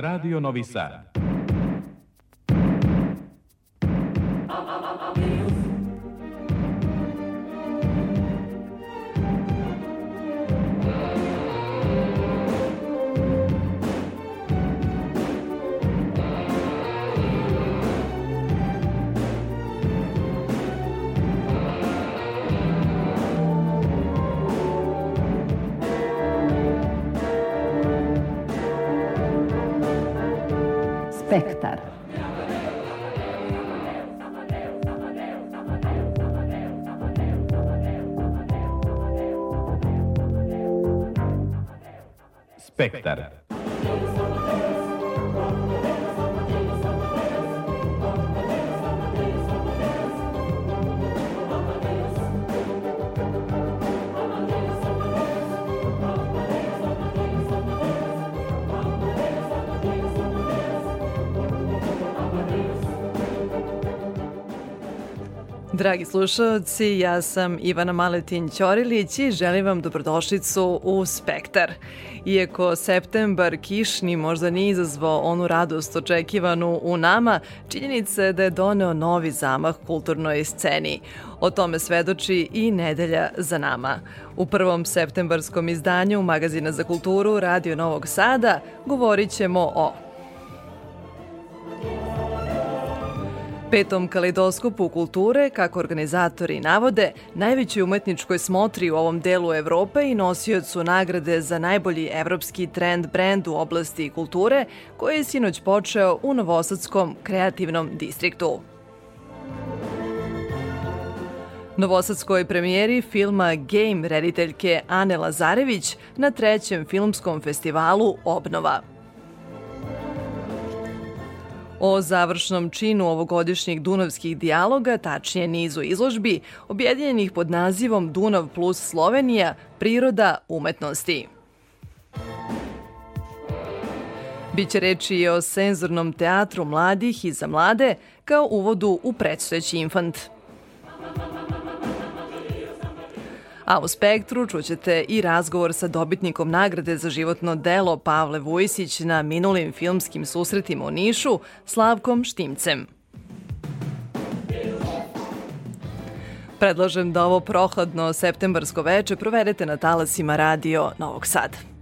Radio Novi Sad. Spektar. Spektar. Dragi slušalci, ja sam Ivana Maletin Ćorilić i želim vam dobrodošlicu u Spektar. Iako septembar kišni možda nije izazvao onu radost očekivanu u nama, činjenica je da je doneo novi zamah kulturnoj sceni. O tome svedoči i nedelja za nama. U prvom septembarskom izdanju Magazina za kulturu Radio Novog Sada govorit ćemo o Petom kaleidoskopu kulture, kako organizatori navode, najvećoj umetničkoj smotri u ovom delu Evrope i nosiocu nagrade za najbolji evropski trend brand u oblasti kulture, koji je sinoć počeo u Novosadskom kreativnom distriktu. Novosadskoj premijeri filma Game rediteljke Ane Lazarević na trećem filmskom festivalu Obnova. O završnom činu ovogodišnjih Dunavskih dijaloga, tačnije nizu izložbi, objedinjenih pod nazivom Dunav plus Slovenija, priroda umetnosti. Biće reči i o senzornom teatru mladih i za mlade kao uvodu u predstojeći infant. A u Spektru čućete i razgovor sa dobitnikom nagrade za životno delo Pavle Vujsić na minulim filmskim susretima u Nišu, Slavkom Štimcem. Predlažem da ovo prohladno septembarsko veče provedete na talasima radio Novog Sada.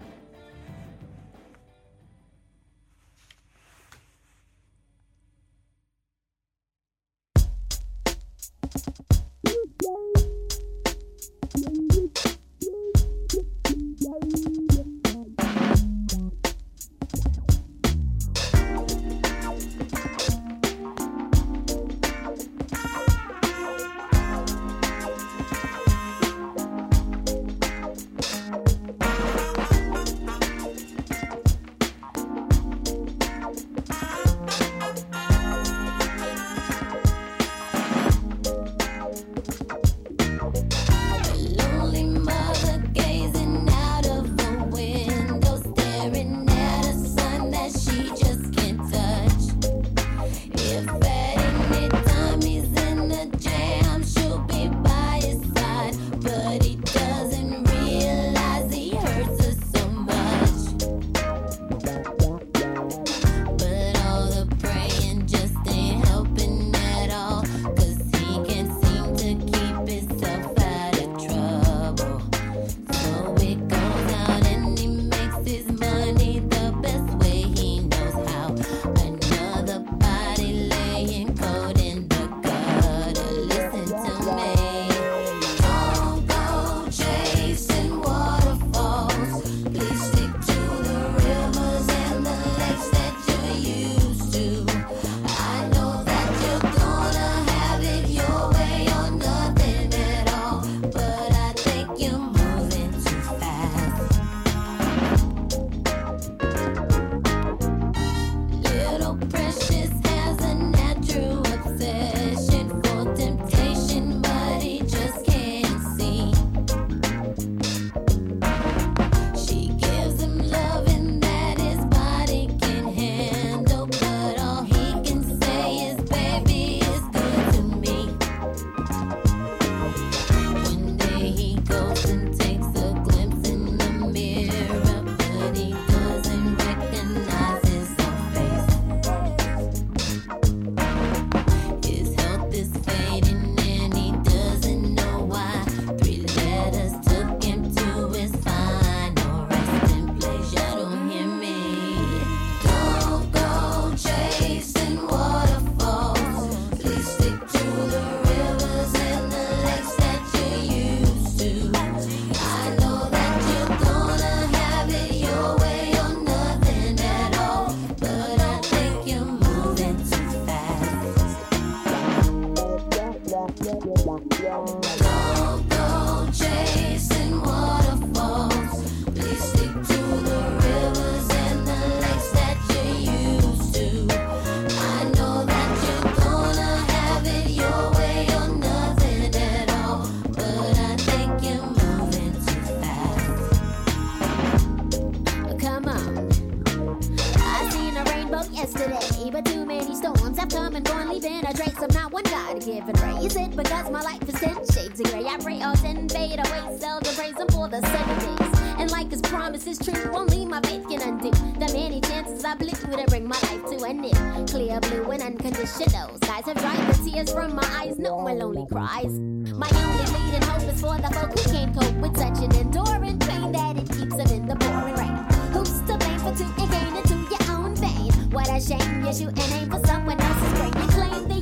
And a trace of not one God given. It because my life is ten shades of gray. I pray all sin fade away, seldom praise Him for the sunny days. And like His promise is true, only my faith can undo the many chances I blew to bring my life to an end. Clear blue and unconditional skies have dried the tears from my eyes. No one lonely cries. My only bleeding hope is for the folk who can't cope with such an enduring pain that it keeps them in the pouring rain. Who's to blame for two and gain into your own vein? What a shame you shoot an aim for someone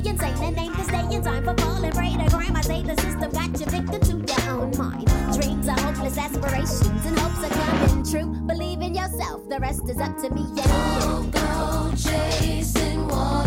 insane and aim to stay in time for falling prey to crime. I say the system got you victim to your own mind. Dreams are hopeless aspirations and hopes are coming true. Believe in yourself, the rest is up to me and you. Go chasing waterfalls.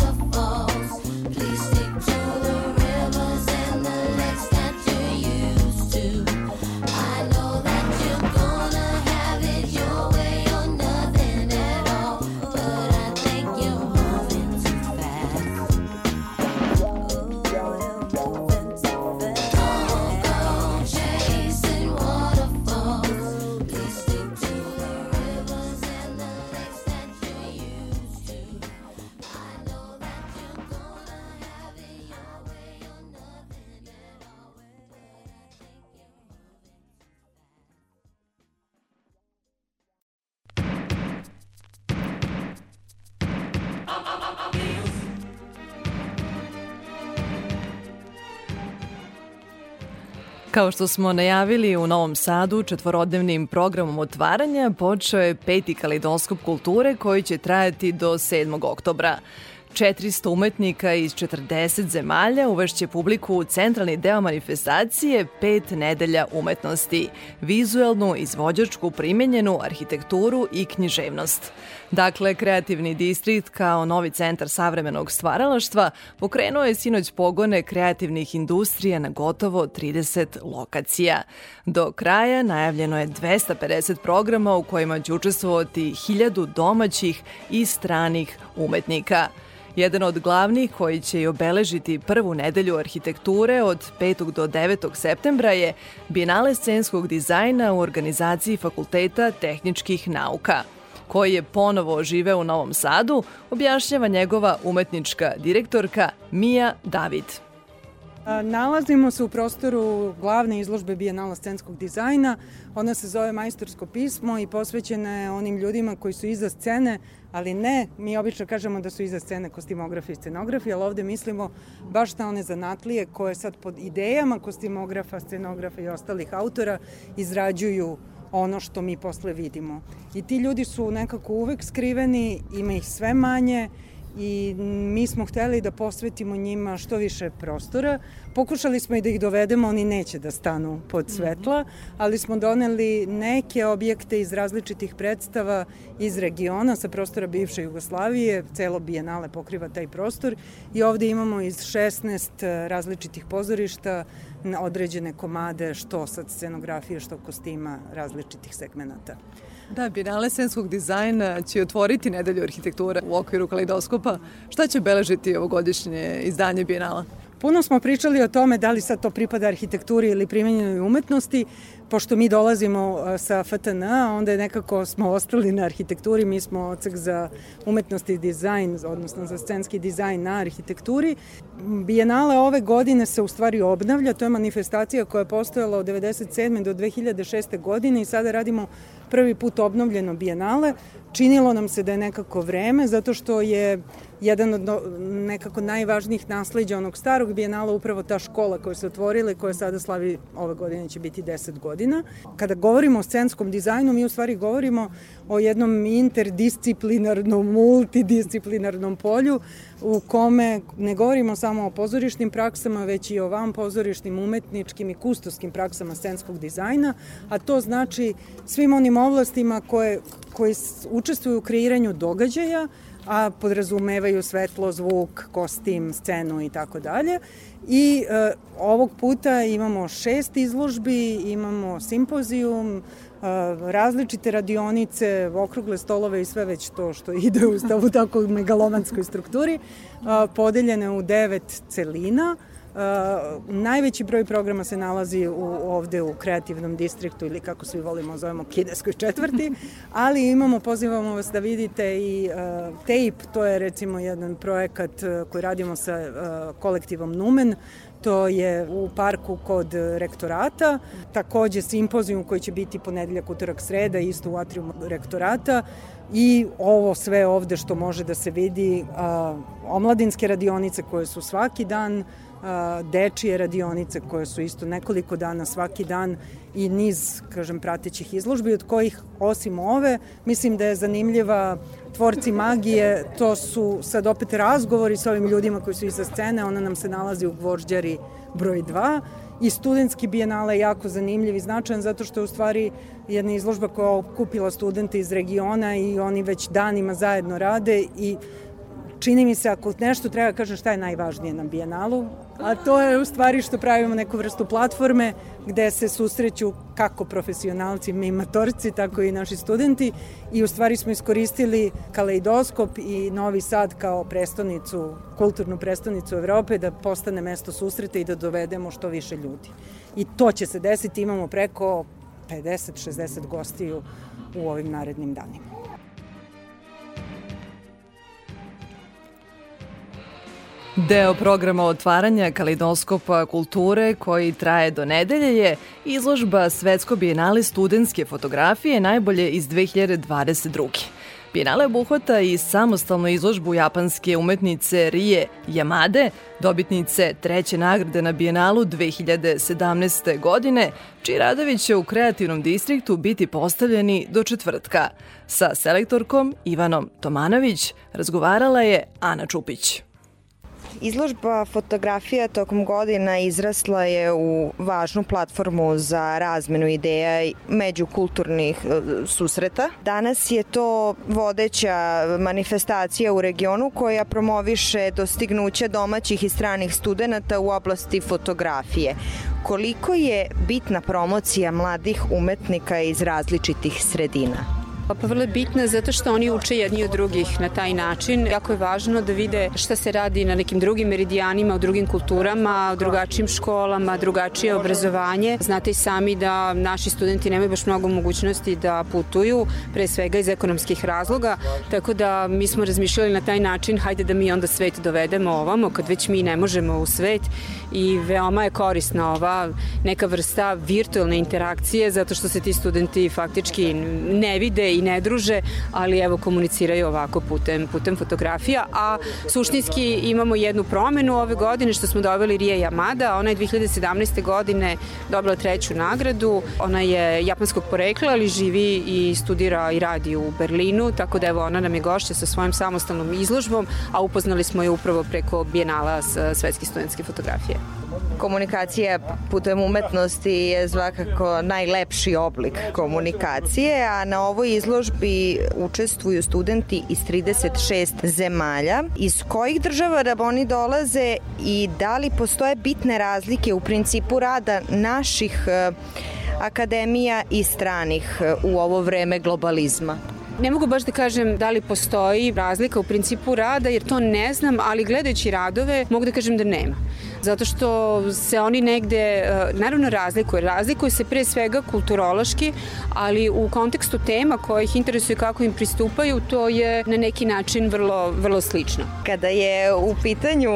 Kao što smo najavili u Novom Sadu, četvorodnevnim programom otvaranja počeo je peti kalidoskop kulture koji će trajati do 7. oktobra. 400 umetnika iz 40 zemalja uvešće publiku u centralni deo manifestacije pet nedelja umetnosti, vizuelnu, izvođačku, primenjenu, arhitekturu i književnost. Dakle, kreativni distrikt kao novi centar savremenog stvaralaštva pokrenuo je sinoć pogone kreativnih industrija na gotovo 30 lokacija. Do kraja najavljeno je 250 programa u kojima će učestvovati 1000 domaćih i stranih umetnika. Jedan od glavnih koji će i obeležiti prvu nedelju arhitekture od 5. do 9. septembra je Bienale scenskog dizajna u organizaciji Fakulteta tehničkih nauka koji je ponovo oživeo u Novom Sadu, objašnjava njegova umetnička direktorka Mija David. Nalazimo se u prostoru glavne izložbe Bijenala scenskog dizajna. Ona se zove Majstorsko pismo i posvećena je onim ljudima koji su iza scene, ali ne, mi obično kažemo da su iza scene kostimografi i scenografi, ali ovde mislimo baš na one zanatlije koje sad pod idejama kostimografa, scenografa i ostalih autora izrađuju ono što mi posle vidimo. I ti ljudi su nekako uvek skriveni, ima ih sve manje i mi smo hteli da posvetimo njima što više prostora. Pokušali smo i da ih dovedemo, oni neće da stanu pod svetla, ali smo doneli neke objekte iz različitih predstava iz regiona, sa prostora bivše Jugoslavije, celo bijenale pokriva taj prostor i ovde imamo iz 16 različitih pozorišta određene komade, što sad scenografije, što kostima različitih segmenata. Da, Bienale scenskog dizajna će otvoriti nedelju arhitektura u okviru kaleidoskopa. Šta će obeležiti ovogodišnje izdanje Bienala? Puno smo pričali o tome da li sad to pripada arhitekturi ili primenjenoj umetnosti, pošto mi dolazimo a, sa FTN, onda je nekako smo ostali na arhitekturi, mi smo ocek za umetnost i dizajn, odnosno za scenski dizajn na arhitekturi. Bijenale ove godine se u stvari obnavlja, to je manifestacija koja je postojala od 97. do 2006. godine i sada radimo prvi put obnovljeno bijenale. Činilo nam se da je nekako vreme, zato što je jedan od nekako najvažnijih nasleđa onog starog bijenala upravo ta škola koja se otvorila i koja sada slavi ove godine će biti 10 godina. Kada govorimo o scenskom dizajnu, mi u stvari govorimo o jednom interdisciplinarnom, multidisciplinarnom polju u kome ne govorimo samo o pozorišnim praksama, već i o van pozorišnim, umetničkim i kustoskim praksama scenskog dizajna, a to znači svim onim oblastima koje, koje s- učestvuju u kreiranju događaja, a podrazumevaju svetlo, zvuk, kostim, scenu i tako dalje. I e, ovog puta imamo šest izložbi, imamo simpozijum, e, različite radionice, okrugle stolove i sve već to što ide u stavu tako megalomanskoj strukturi, e, podeljene u devet celina. Najveći broj programa se nalazi u, ovde u kreativnom distriktu ili kako svi volimo zovemo kineskoj četvrti, ali imamo, pozivamo vas da vidite i uh, Tape, to je recimo jedan projekat uh, koji radimo sa uh, kolektivom Numen, To je u parku kod rektorata, takođe simpozijum koji će biti ponedeljak, utorak, sreda, isto u atriumu rektorata. I ovo sve ovde što može da se vidi, a, omladinske radionice koje su svaki dan, dečije radionice koje su isto nekoliko dana svaki dan i niz, kažem, pratećih izložbi od kojih, osim ove, mislim da je zanimljiva tvorci magije, to su sad opet razgovori sa ovim ljudima koji su iza scene, ona nam se nalazi u Gvožđari broj 2 i studentski bijenale je jako zanimljiv i značajan zato što je u stvari jedna izložba koja okupila studente iz regiona i oni već danima zajedno rade i čini mi se ako nešto treba kažem šta je najvažnije na Bijenalu, a to je u stvari što pravimo neku vrstu platforme gde se susreću kako profesionalci, mi matorci, tako i naši studenti i u stvari smo iskoristili kaleidoskop i Novi Sad kao prestonicu, kulturnu prestonicu Evrope da postane mesto susreta i da dovedemo što više ljudi. I to će se desiti, imamo preko 50-60 gostiju u ovim narednim danima. Deo programa otvaranja Kaleidoskopa kulture koji traje do nedelje je izložba Svetsko bijenale studentske fotografije najbolje iz 2022. Bijenale obuhvata i samostalnu izložbu japanske umetnice Rie Yamade, dobitnice treće nagrade na Bijenalu 2017. godine, čiji radovi će u kreativnom distriktu biti postavljeni do četvrtka. Sa selektorkom Ivanom Tomanović razgovarala je Ana Čupić. Izložba fotografija tokom godina izrasla je u važnu platformu za razmenu ideja međukulturnih e, susreta. Danas je to vodeća manifestacija u regionu koja promoviše dostignuće domaćih i stranih studenta u oblasti fotografije. Koliko je bitna promocija mladih umetnika iz različitih sredina? Pa vrlo je bitna zato što oni uče jedni od drugih na taj način. Jako je važno da vide šta se radi na nekim drugim meridijanima, u drugim kulturama, u drugačijim školama, drugačije obrazovanje. Znate i sami da naši studenti nemaju baš mnogo mogućnosti da putuju, pre svega iz ekonomskih razloga, tako da mi smo razmišljali na taj način, hajde da mi onda svet dovedemo ovamo, kad već mi ne možemo u svet i veoma je korisna ova neka vrsta virtualne interakcije zato što se ti studenti faktički ne vide i ne druže, ali evo komuniciraju ovako putem, putem fotografija, a suštinski imamo jednu promenu ove godine što smo dobili Rije Yamada, ona je 2017. godine dobila treću nagradu, ona je japanskog porekla, ali živi i studira i radi u Berlinu, tako da evo ona nam je gošća sa svojom samostalnom izložbom, a upoznali smo je upravo preko Bijenala svetske studentske fotografije. Komunikacija putem umetnosti je svakako najlepši oblik komunikacije, a na ovoj izložbi učestvuju studenti iz 36 zemalja. Iz kojih država da oni dolaze i da li postoje bitne razlike u principu rada naših eh, akademija i stranih eh, u ovo vreme globalizma? Ne mogu baš da kažem da li postoji razlika u principu rada, jer to ne znam, ali gledajući radove mogu da kažem da nema zato što se oni negde, e, naravno razlikuju, razlikuju se pre svega kulturološki, ali u kontekstu tema koje ih interesuje kako im pristupaju, to je na neki način vrlo, vrlo slično. Kada je u pitanju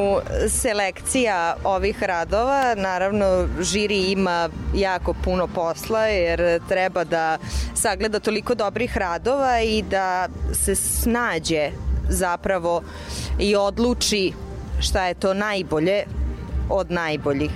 selekcija ovih radova, naravno žiri ima jako puno posla jer treba da sagleda toliko dobrih radova i da se snađe zapravo i odluči šta je to najbolje od najboljih.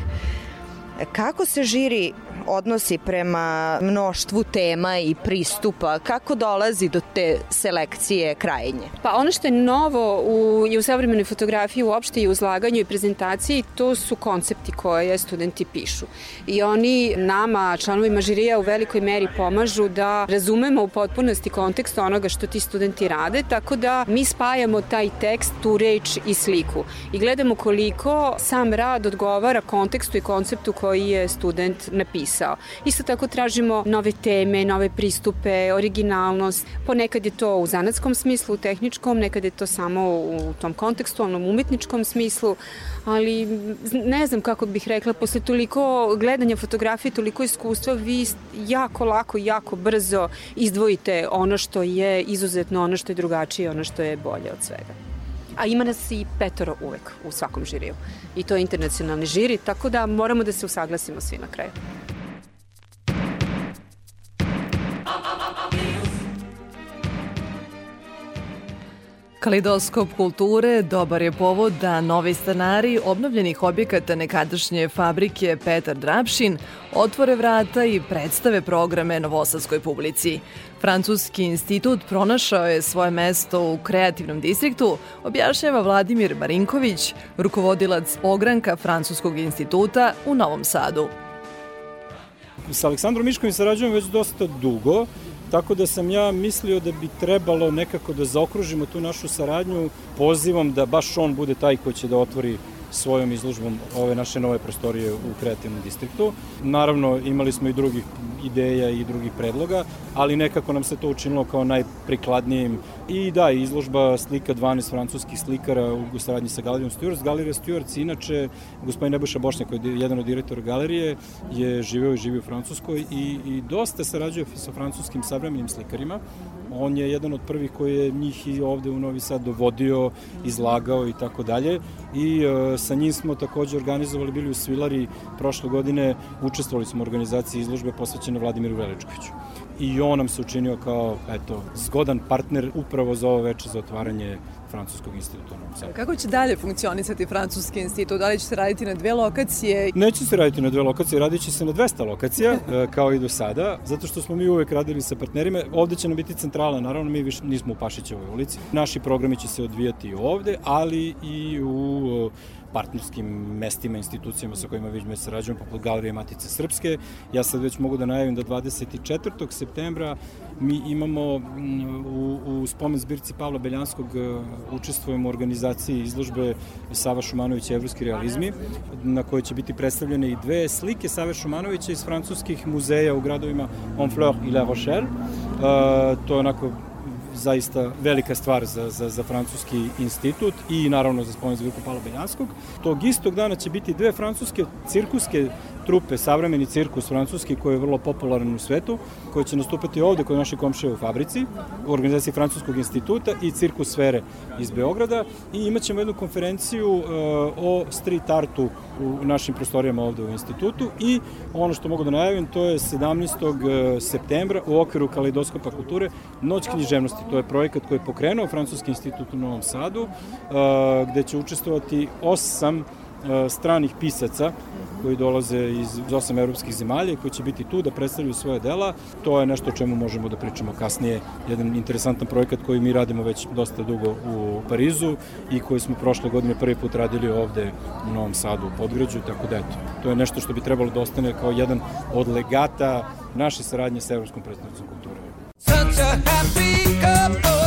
Kako se žiri odnosi prema mnoštvu tema i pristupa? Kako dolazi do te selekcije krajnje? Pa ono što je novo u, i u savremenoj fotografiji uopšte i u zlaganju i prezentaciji, to su koncepti koje studenti pišu. I oni nama, članovima žirija, u velikoj meri pomažu da razumemo u potpunosti kontekst onoga što ti studenti rade, tako da mi spajamo taj tekst, tu reč i sliku. I gledamo koliko sam rad odgovara kontekstu i konceptu koji je student napisao posao. Isto tako tražimo nove teme, nove pristupe, originalnost. Ponekad je to u zanatskom smislu, u tehničkom, nekad je to samo u tom kontekstualnom, umetničkom smislu, ali ne znam kako bih rekla, posle toliko gledanja fotografije, toliko iskustva, vi jako lako, jako brzo izdvojite ono što je izuzetno, ono što je drugačije, ono što je bolje od svega. A ima nas i petoro uvek u svakom žiriju. I to je internacionalni žiri, tako da moramo da se usaglasimo svi na kraju. Kalidoskop kulture dobar je povod da novi stanari obnovljenih objekata nekadašnje fabrike Petar Drapšin otvore vrata i predstave programe novosadskoj publici. Francuski institut pronašao je svoje mesto u kreativnom distriktu, objašnjava Vladimir Marinković, rukovodilac ogranka Francuskog instituta u Novom Sadu. Sa Aleksandrom Miškovim sarađujem već dosta dugo, tako da sam ja mislio da bi trebalo nekako da zaokružimo tu našu saradnju. Pozivom da baš on bude taj ko će da otvori svojom izložbom ove naše nove prostorije u kreativnom distriktu. Naravno, imali smo i drugih ideja i drugih predloga, ali nekako nam se to učinilo kao najprikladnijim. I da, izložba slika 12 francuskih slikara u saradnji sa Galerijom Stewarts. Galerija Stewarts, inače, gospodin Nebojša Bošnjak, koji je jedan od direktora galerije, je živeo i živio u Francuskoj i, i dosta sarađuje sa francuskim savremenim slikarima. On je jedan od prvih koji je njih i ovde u Novi Sad dovodio, izlagao i tako dalje. I e, sa njim smo takođe organizovali, bili u Svilari prošle godine, učestvovali smo u organizaciji izložbe posvećene Vladimiru Veličkoviću. I on nam se učinio kao, eto, zgodan partner upravo za ovo veče za otvaranje Francuskog instituta u Novom Sadu. Kako će dalje funkcionisati Francuski institut? Da li će se raditi na dve lokacije? Neće se raditi na dve lokacije, radit će se na 200 lokacija, e, kao i do sada, zato što smo mi uvek radili sa partnerima. Ovde će nam biti centrala, naravno mi više nismo u Pašićevoj ulici. Naši programi će se odvijati ovde, ali i u partnerskim mestima, institucijama sa kojima već me sarađujemo, poput Galerije Matice Srpske. Ja sad već mogu da najavim da 24. septembra mi imamo mm, u, u spomen zbirci Pavla Beljanskog e, učestvujemo u organizaciji izložbe Sava Šumanović Evropski realizmi, na kojoj će biti predstavljene i dve slike Save Šumanovića iz francuskih muzeja u gradovima Honfleur i La Rochelle. Uh, to je onako zaista velika stvar za, za, za francuski institut i naravno za spomen zbirku Pala Beljanskog. Tog istog dana će biti dve francuske cirkuske trupe, savremeni cirkus francuski koji je vrlo popularan u svetu, koji će nastupati ovde kod naše komšije u fabrici, u organizaciji Francuskog instituta i cirkus sfere iz Beograda i imaćemo jednu konferenciju uh, o street artu u našim prostorijama ovde u institutu i ono što mogu da najavim to je 17. septembra u okviru Kaleidoskopa kulture Noć književnosti. To je projekat koji je pokrenuo Francuski institut u Novom Sadu uh, gde će učestvovati osam uh, stranih pisaca koji dolaze iz osam evropskih zemalja i koji će biti tu da predstavljaju svoje dela. To je nešto o čemu možemo da pričamo kasnije. Jedan interesantan projekat koji mi radimo već dosta dugo u Parizu i koji smo prošle godine prvi put radili ovde u Novom Sadu u Podgrađu, tako da eto, to je nešto što bi trebalo da ostane kao jedan od legata naše saradnje sa Evropskom predstavnicom kulture. Such a happy couple,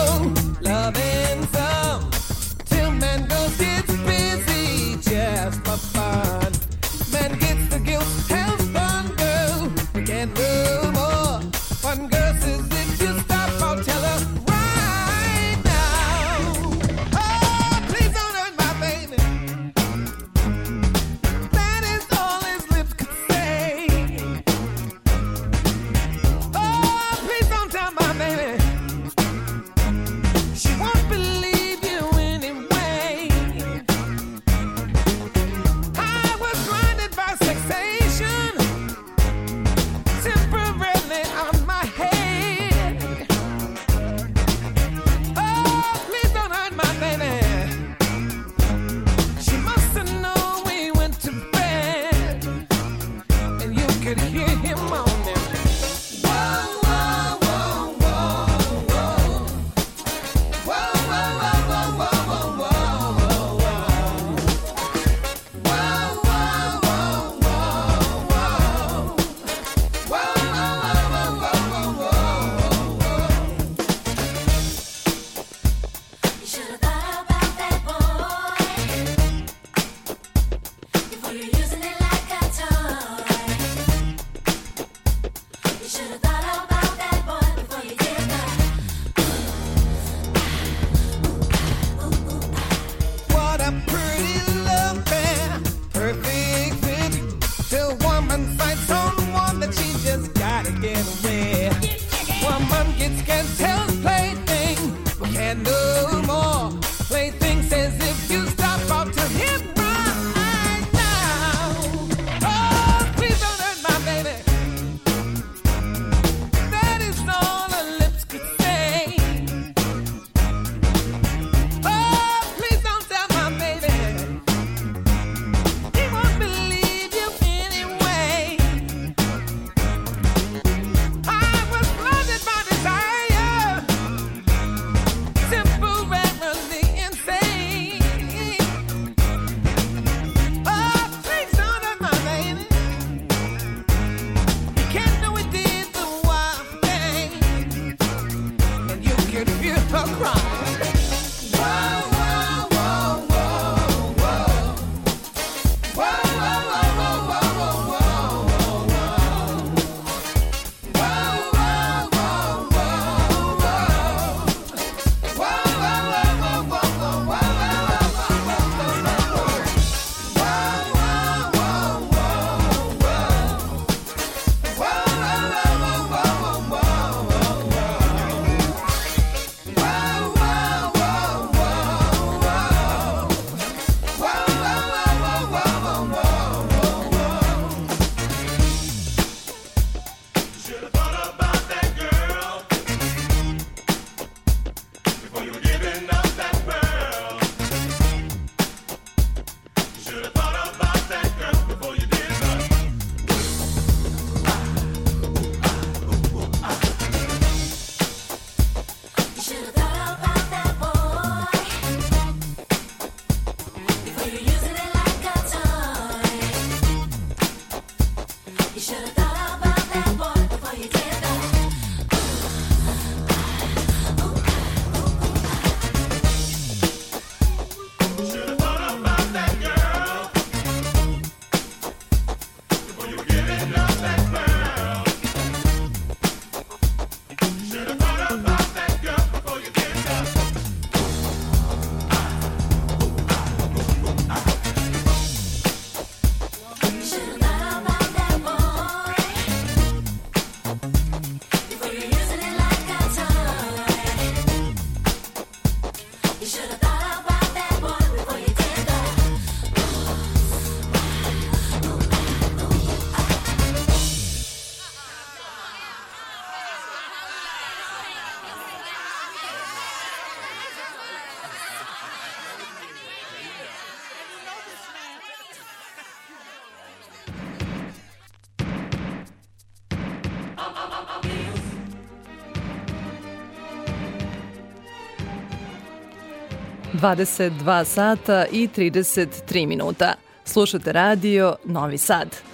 22 sata i 33 minuta. Slušate radio Novi Sad.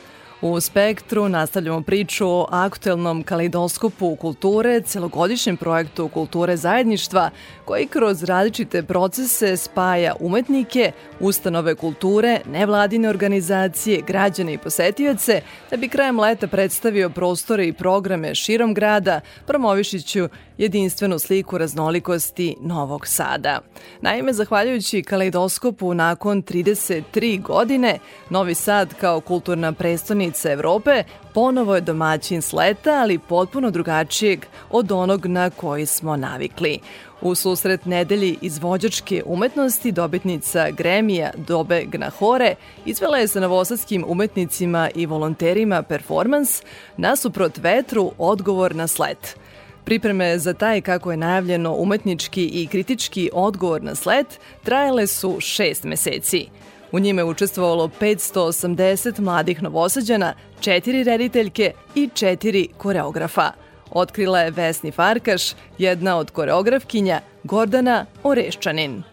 U Spektru nastavljamo priču o aktuelnom kaleidoskopu kulture, celogodišnjem projektu kulture zajedništva, koji kroz različite procese spaja umetnike, ustanove kulture, nevladine organizacije, građane i posetioce, da bi krajem leta predstavio prostore i programe širom grada, promovišiću jedinstvenu sliku raznolikosti Novog Sada. Naime, zahvaljujući kaleidoskopu nakon 33 godine, Novi Sad kao kulturna prestonica Evrope ponovo je domaćin sleta, ali potpuno drugačijeg od onog na koji smo navikli. U susret nedelji izvođačke umetnosti dobitnica Gremija Dobe Gnahore izvela je sa novosadskim umetnicima i volonterima performans nasuprot vetru odgovor na slet. Pripreme za taj, kako je najavljeno, umetnički i kritički odgovor na slet trajale su šest meseci. U njime je učestvovalo 580 mladih novosađana, četiri rediteljke i četiri koreografa. Otkrila je Vesni Farkaš, jedna od koreografkinja, Gordana Oreščanin.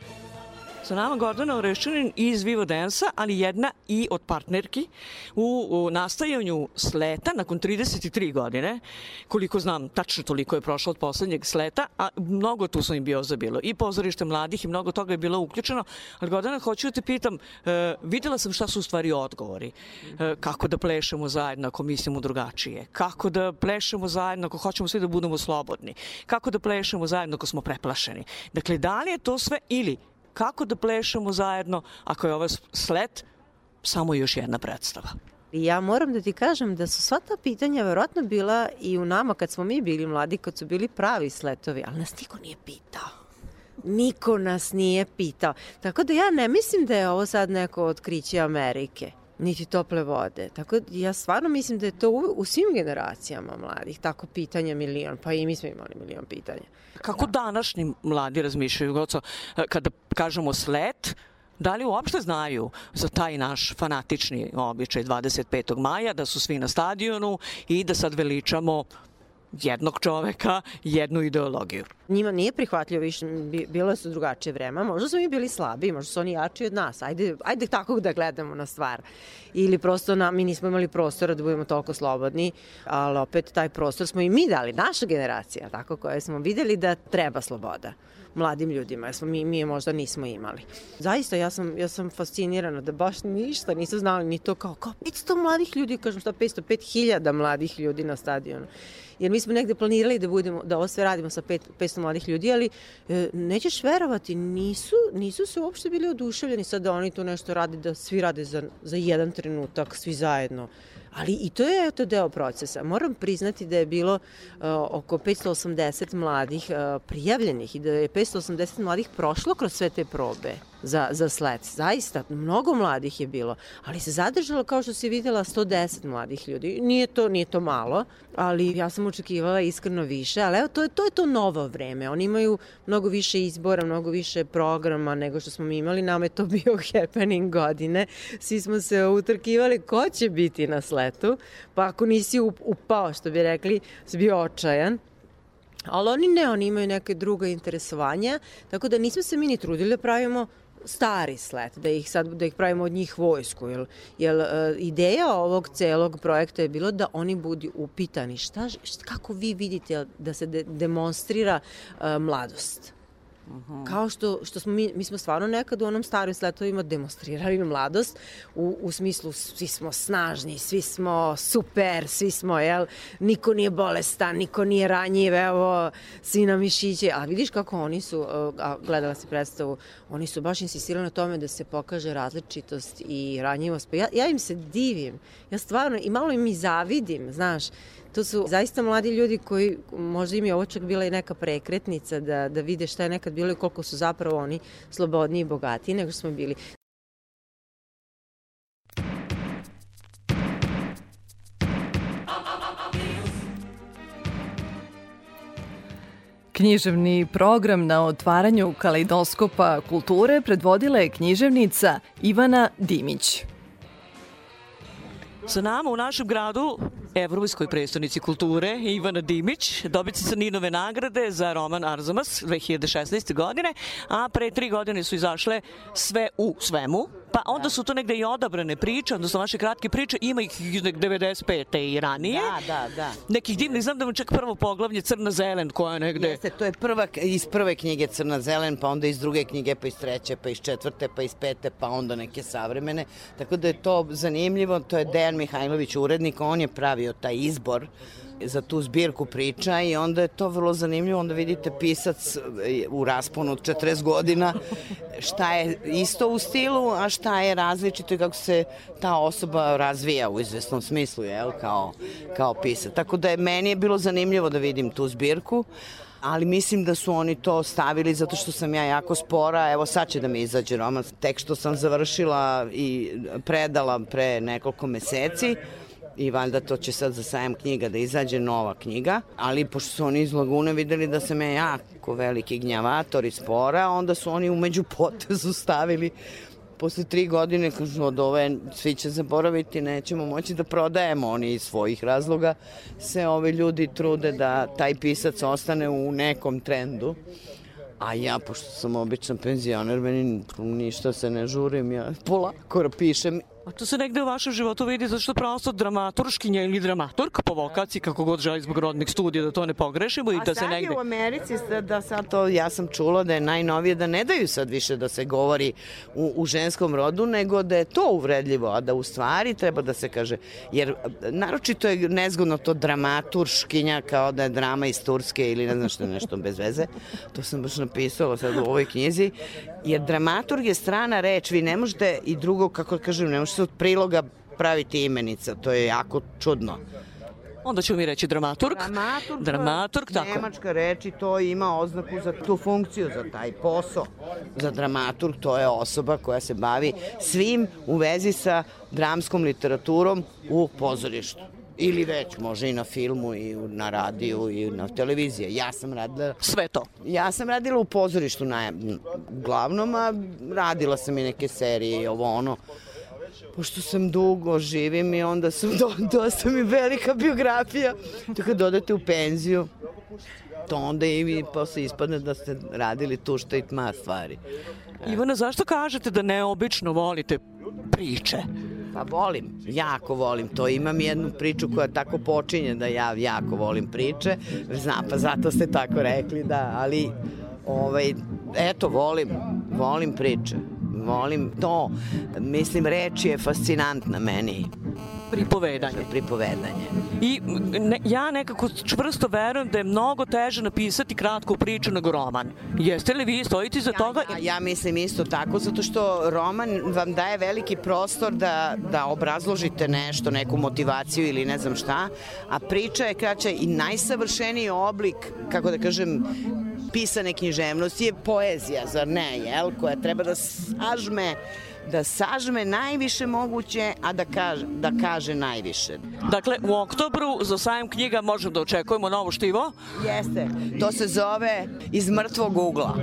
Sa nama Gordana Oreščanin iz Vivo Dance-a, ali jedna i od partnerki u, u nastajanju sleta nakon 33 godine. Koliko znam, tačno toliko je prošlo od poslednjeg sleta, a mnogo tu sam im bio zabilo. I pozorište mladih i mnogo toga je bilo uključeno. Ali Gordana, hoću da te pitam, e, videla sam šta su u stvari odgovori. E, kako da plešemo zajedno ako mislimo drugačije? Kako da plešemo zajedno ako hoćemo svi da budemo slobodni? Kako da plešemo zajedno ako smo preplašeni? Dakle, da li je to sve ili kako da plešemo zajedno ako je ovo slet samo još jedna predstava. Ja moram da ti kažem da su sva ta pitanja verovatno bila i u nama kad smo mi bili mladi, kad su bili pravi sletovi, ali nas niko nije pitao. Niko nas nije pitao. Tako da ja ne mislim da je ovo sad neko otkriće Amerike niti tople vode. Tako da ja stvarno mislim da je to u, u svim generacijama mladih tako pitanja milion, pa i mi smo imali milion pitanja. Kako današnji mladi razmišljaju, Goco, kada kažemo slet, da li uopšte znaju za taj naš fanatični običaj 25. maja, da su svi na stadionu i da sad veličamo jednog čoveka, jednu ideologiju. Njima nije prihvatljivo više, bi- bilo su drugačije vreme. Možda smo mi bili slabi, možda su oni jači od nas. Ajde, ajde tako da gledamo na stvar. Ili prosto na, mi nismo imali prostora da budemo toliko slobodni, ali opet taj prostor smo i mi dali, naša generacija, tako koje smo videli da treba sloboda mladim ljudima, jer smo mi, mi je možda nismo imali. Zaista, ja sam, ja sam fascinirana da baš ništa nisu znali ni to kao, kao 500 mladih ljudi, kažem šta 500, 5000 mladih ljudi na stadionu jer mi smo negde planirali da budemo da ovo sve radimo sa pet, 500 mladih ljudi, ali e, nećeš verovati, nisu, nisu se uopšte bili oduševljeni sad da oni tu nešto rade, da svi rade za, za jedan trenutak, svi zajedno. Ali i to je to deo procesa. Moram priznati da je bilo uh, oko 580 mladih uh, prijavljenih i da je 580 mladih prošlo kroz sve te probe za, za sled. Zaista, mnogo mladih je bilo, ali se zadržalo kao što si videla 110 mladih ljudi. Nije to, nije to malo, ali ja sam očekivala iskreno više, ali evo, to je, to je to novo vreme. Oni imaju mnogo više izbora, mnogo više programa nego što smo mi imali. Nama je to bio happening godine. Svi smo se utrkivali ko će biti na sletu, pa ako nisi up- upao, što bi rekli, si bio očajan. Ali oni ne, oni imaju neke druga interesovanja, tako da nismo se mi ni trudili da pravimo stari slet, da ih sad da ih pravimo od njih vojsku, jel, jel uh, ideja ovog celog projekta je bilo da oni budu upitani šta, šta kako vi vidite da se de, demonstrira uh, mladost. Kao što, što smo mi, mi smo stvarno nekad u onom starim sletovima demonstrirali mladost u, u smislu svi smo snažni, svi smo super, svi smo, jel, niko nije bolestan, niko nije ranjiv, evo, svi na mišiće, a vidiš kako oni su, uh, a gledala si predstavu, oni su baš insistirali na tome da se pokaže različitost i ranjivost, pa ja, ja im se divim, ja stvarno, i malo im i zavidim, znaš, To su zaista mladi ljudi koji, možda im je ovo čak bila i neka prekretnica da, da vide šta je nekad bilo i koliko su zapravo oni slobodniji i bogatiji nego smo bili. Književni program na otvaranju kaleidoskopa kulture predvodila je književnica Ivana Dimić. Sa nama u našem gradu, Evropskoj predstavnici kulture, Ivana Dimić, dobitnica Ninove nagrade za roman Arzamas 2016. godine, a pre tri godine su izašle sve u svemu, pa onda su to negde i odabrane priče, odnosno vaše kratke priče, ima ih iz nek 95. i ranije. Da, da, da. Nekih divnih, znam da vam čak prvo poglavlje Crna-zelen koja je negde... Jeste, to je prva, iz prve knjige Crna zelen, pa onda iz druge knjige, pa iz treće, pa iz četvrte, pa iz pete, pa onda neke savremene. Tako da je to zanimljivo, to je Dejan Mihajlović, urednik, on je pravio taj izbor za tu zbirku priča i onda je to vrlo zanimljivo, onda vidite pisac u rasponu od 40 godina šta je isto u stilu, a šta je različito i kako se ta osoba razvija u izvesnom smislu, jel, kao, kao pisac. Tako da je meni je bilo zanimljivo da vidim tu zbirku, ali mislim da su oni to stavili zato što sam ja jako spora. Evo sad će da mi izađe roman. Tek što sam završila i predala pre nekoliko meseci i valjda to će sad za sajam knjiga da izađe nova knjiga, ali pošto su oni iz Lagune videli da sam ja jako veliki gnjavator i spora, onda su oni umeđu potezu stavili posle tri godine kažu od ove svi će zaboraviti, nećemo moći da prodajemo. Oni iz svojih razloga se ovi ljudi trude da taj pisac ostane u nekom trendu. A ja, pošto sam običan penzioner, meni ništa se ne žurim, ja polako pišem A to se negde u vašem životu vidi zato što prosto dramaturškinja ili dramaturg po vokaciji, kako god želi zbog rodnih studija, da to ne pogrešimo i A da se sad negde... je u Americi sad- da sad to, ja sam čula da je najnovije da ne daju sad više da se govori u, u ženskom rodu, nego da je to uvredljivo, a da u stvari treba da se kaže, jer naročito je nezgodno to dramaturškinja kao da je drama iz Turske ili ne znam što je nešto bez veze. To sam baš napisala sad u ovoj knjizi, jer dramaturg je strana reč, vi ne možete i drugo, kako da kažem, ne možete od priloga praviti imenica, to je jako čudno. Onda ćemo mi reći dramaturg. Dramaturg, Dramaturg, tako. Nemačka reč i to ima oznaku za tu funkciju, za taj posao. Za dramaturg to je osoba koja se bavi svim u vezi sa dramskom literaturom u pozorištu. Ili već, može i na filmu, i na radiju, i na televiziji. Ja sam radila... Sve to. Ja sam radila u pozorištu na, uglavnom, a radila sam i neke serije i ovo ono pošto sam dugo živim i onda sam do, dosta mi velika biografija. To kad odete u penziju, to onda i vi posle ispadne da ste radili tu što i tma stvari. Ivana, zašto kažete da neobično volite priče? Pa volim, jako volim to. Imam jednu priču koja tako počinje da ja jako volim priče. Zna, pa zato ste tako rekli, da, ali ovaj, eto, volim, volim priče. Volim to. Mislim, reč je fascinantna meni. Pripovedanje. Pripovedanje. I ne, ja nekako čvrsto verujem da je mnogo teže napisati kratku priču nego roman. Jeste li vi stojite za toga? Ja, ja mislim isto tako, zato što roman vam daje veliki prostor da, da obrazložite nešto, neku motivaciju ili ne znam šta, a priča je kraća i najsavršeniji oblik, kako da kažem, pisane književnosti je poezija, zar ne, jel? Koja treba da sažme da sažme najviše moguće, a da kaže, da kaže najviše. Dakle, u oktobru za sajam knjiga možemo da očekujemo novo štivo. Jeste. To se zove iz mrtvog ugla.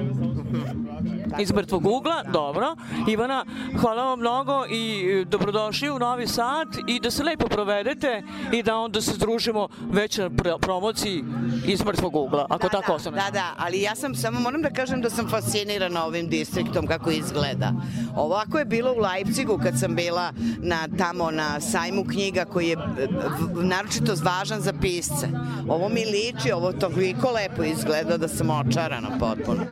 Iz mrtvog ugla, dobro. Ivana, hvala vam mnogo i e, dobrodošli u Novi Sad i da se lepo provedete i da onda se družimo već na pr- promociji iz mrtvog ugla, ako tako ostane. Da, da, ali ja sam, samo moram da kažem da sam fascinirana ovim distriktom, kako izgleda. Ovako je bilo u Leipzigu kad sam bila na, tamo na sajmu knjiga koji je naročito važan za pisce. Ovo mi liči, ovo toliko lepo izgleda da sam očarana potpuno.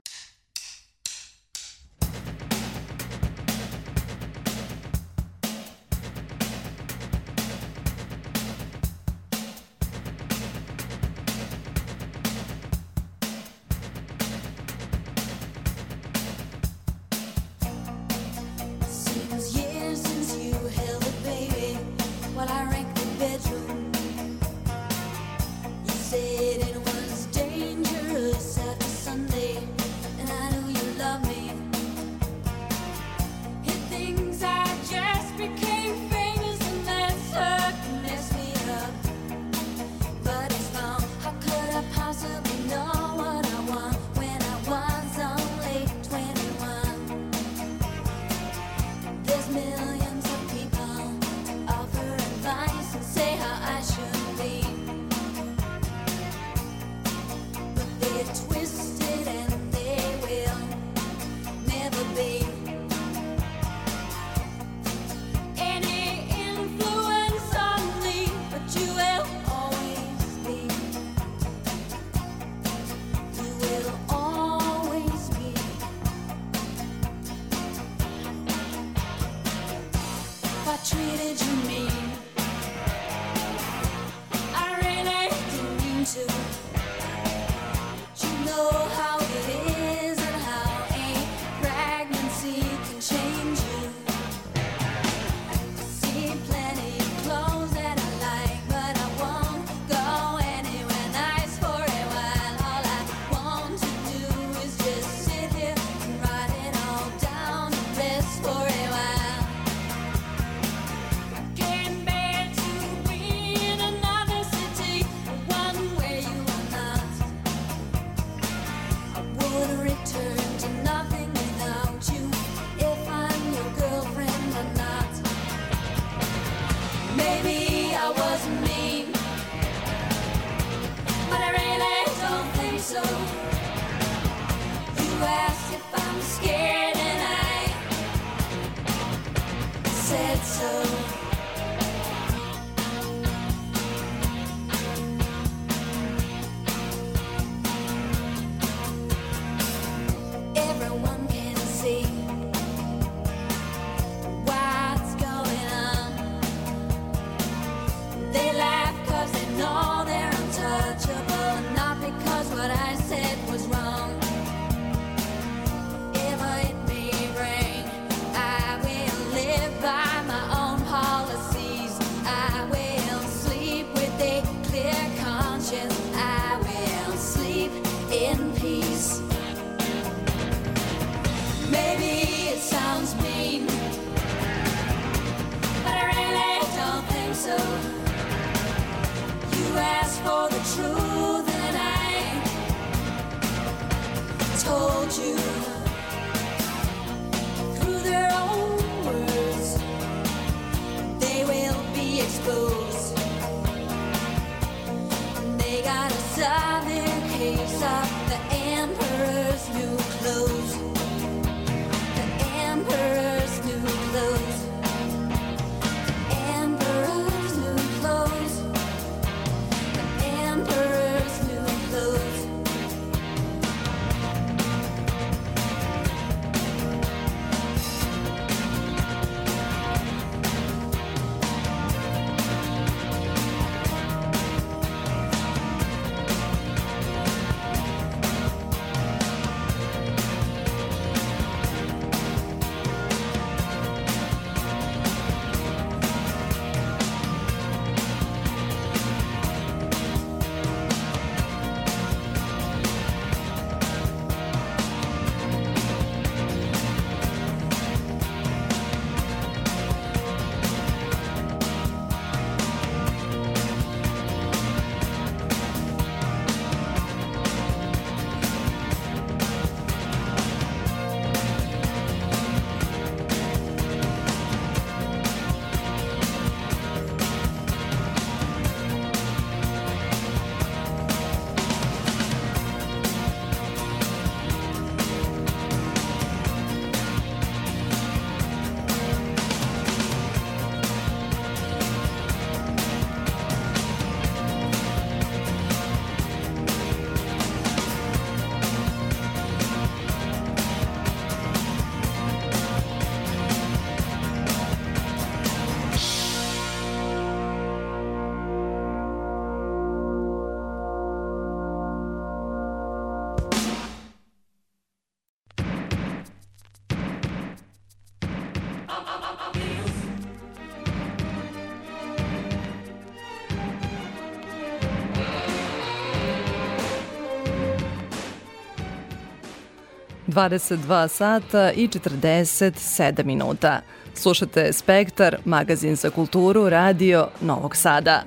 22 sata i 47 minuta. Slušate Spektar, magazin za kulturu, radio Novog Sada.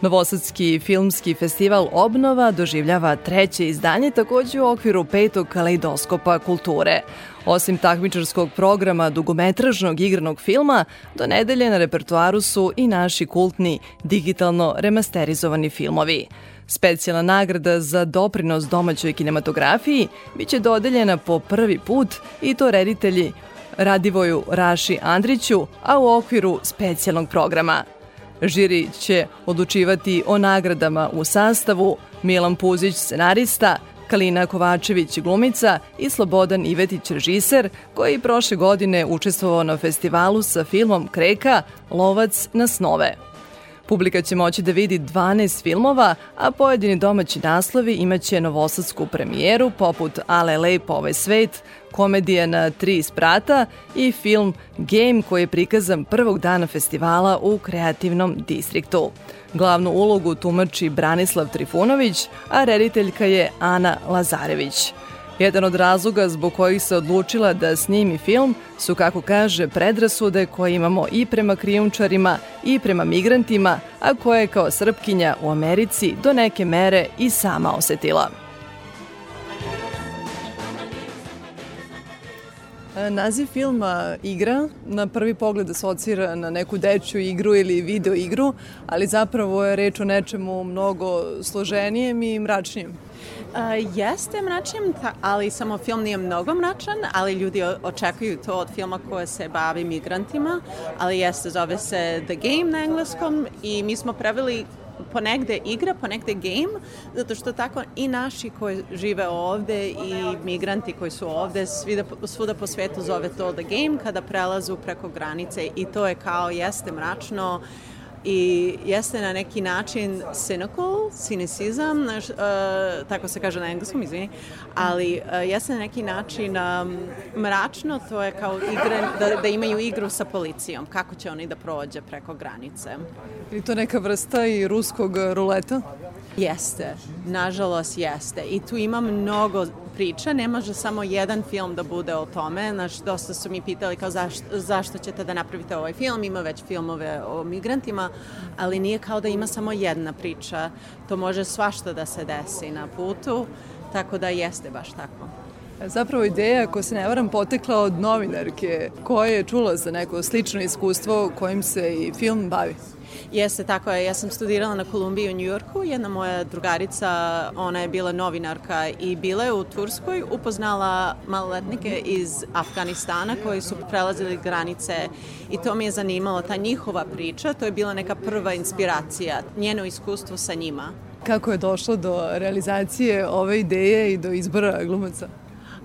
Novosadski filmski festival Obnova doživljava treće izdanje takođe u okviru petog kaleidoskopa kulture. Osim takmičarskog programa dugometražnog igranog filma, do nedelje na repertuaru su i naši kultni digitalno remasterizovani filmovi. Specijalna nagrada za doprinos domaćoj kinematografiji biće dodeljena po prvi put i to reditelji Radivoju Raši Andriću, a u okviru specijalnog programa. Žiri će odlučivati o nagradama u sastavu Milan Puzić, scenarista, Kalina Kovačević glumica i Slobodan Ivetić režiser, koji prošle godine učestvovao na festivalu sa filmom Kreka Lovac na snove. Publika će moći da vidi 12 filmova, a pojedini domaći naslovi imaće novosadsku premijeru poput Ale lepo ovaj svet, komedija na tri sprata i film Game koji je prikazan prvog dana festivala u kreativnom distriktu. Glavnu ulogu tumači Branislav Trifunović, a rediteljka je Ana Lazarević. Jedan od razloga zbog kojih se odlučila da snimi film su, kako kaže, predrasude koje imamo i prema krijumčarima i prema migrantima, a koje je kao srpkinja u Americi do neke mere i sama osetila. Naziv filma Igra na prvi pogled asocira na neku dečju igru ili video igru, ali zapravo je reč o nečemu mnogo složenijem i mračnijem. Uh, jeste mračnim, ta- ali samo film nije mnogo mračan, ali ljudi očekuju to od filma koja se bavi migrantima, ali jeste, zove se The Game na engleskom i mi smo preveli ponegde igra, ponegde game, zato što tako i naši koji žive ovde i migranti koji su ovde, svuda, svuda po svetu zove to the game kada prelazu preko granice i to je kao jeste mračno, i jeste na neki način cynical, cinicizam, znaš, uh, tako se kaže na engleskom, izvini, ali uh, jeste na neki način um, mračno, to je kao igre, da, da imaju igru sa policijom, kako će oni da prođe preko granice. Ili to neka vrsta i ruskog ruleta? Jeste, nažalost jeste. I tu ima mnogo priča, ne može samo jedan film da bude o tome. Znaš, dosta su mi pitali kao zašto, zašto ćete da napravite ovaj film, ima već filmove o migrantima, ali nije kao da ima samo jedna priča. To može svašta da se desi na putu, tako da jeste baš tako. Zapravo ideja, ako se ne varam, potekla od novinarke koja je čula za neko slično iskustvo kojim se i film bavi. Jeste, tako je. Ja sam studirala na Kolumbiji u Njujorku. Jedna moja drugarica, ona je bila novinarka i bila je u Turskoj, upoznala maloletnike iz Afganistana koji su prelazili granice i to mi je zanimalo, ta njihova priča, to je bila neka prva inspiracija, njeno iskustvo sa njima. Kako je došlo do realizacije ove ideje i do izbora glumaca?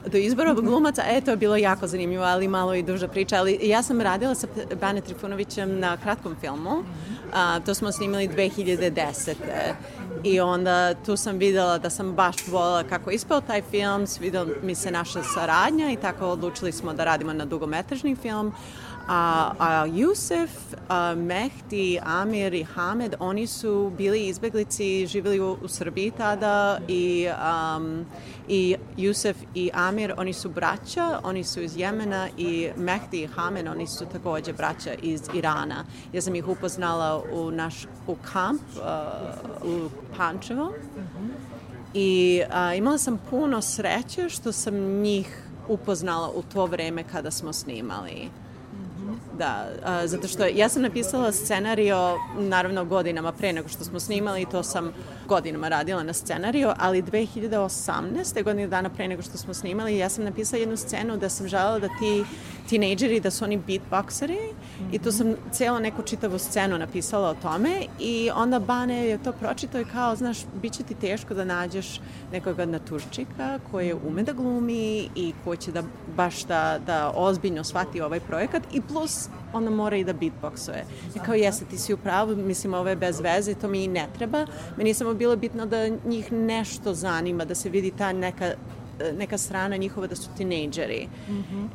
Do izbora glumaca, e, to je bilo jako zanimljivo, ali malo i duža priča, ali ja sam radila sa Bane Trifunovićem na kratkom filmu, a, to smo snimali 2010. I onda tu sam videla da sam baš volila kako ispao taj film, svidela mi se naša saradnja i tako odlučili smo da radimo na dugometražni film. A, a Jusef, a, Mehdi, Amir i Hamed, oni su bili izbeglici, živjeli u, u Srbiji tada i, um, i Jusef i Amir, oni su braća, oni su iz Jemena i Mehdi i Hamed, oni su takođe braća iz Irana. Ja sam ih upoznala u naš u kamp uh, u Pančevo i a, imala sam puno sreće što sam njih upoznala u to vreme kada smo snimali. Da, a, zato što ja sam napisala scenario naravno godinama pre nego što smo snimali, to sam godinama radila na scenariju, ali 2018. godine dana pre nego što smo snimali, ja sam napisala jednu scenu da sam želela da ti tinejdžeri, da su oni beatboxeri i tu sam cijelo neku čitavu scenu napisala o tome i onda Bane je to pročitao i kao, znaš, bit će ti teško da nađeš nekoga naturčika koji ume da glumi i koji će da baš da, da ozbiljno shvati ovaj projekat i plus onda mora i da beatboxuje. I kao, jeste, ti si u pravu, mislim, ovo je bez veze, to mi i ne treba. Meni je samo bilo bitno da njih nešto zanima, da se vidi ta neka neka strana njihova da su tinejdžeri,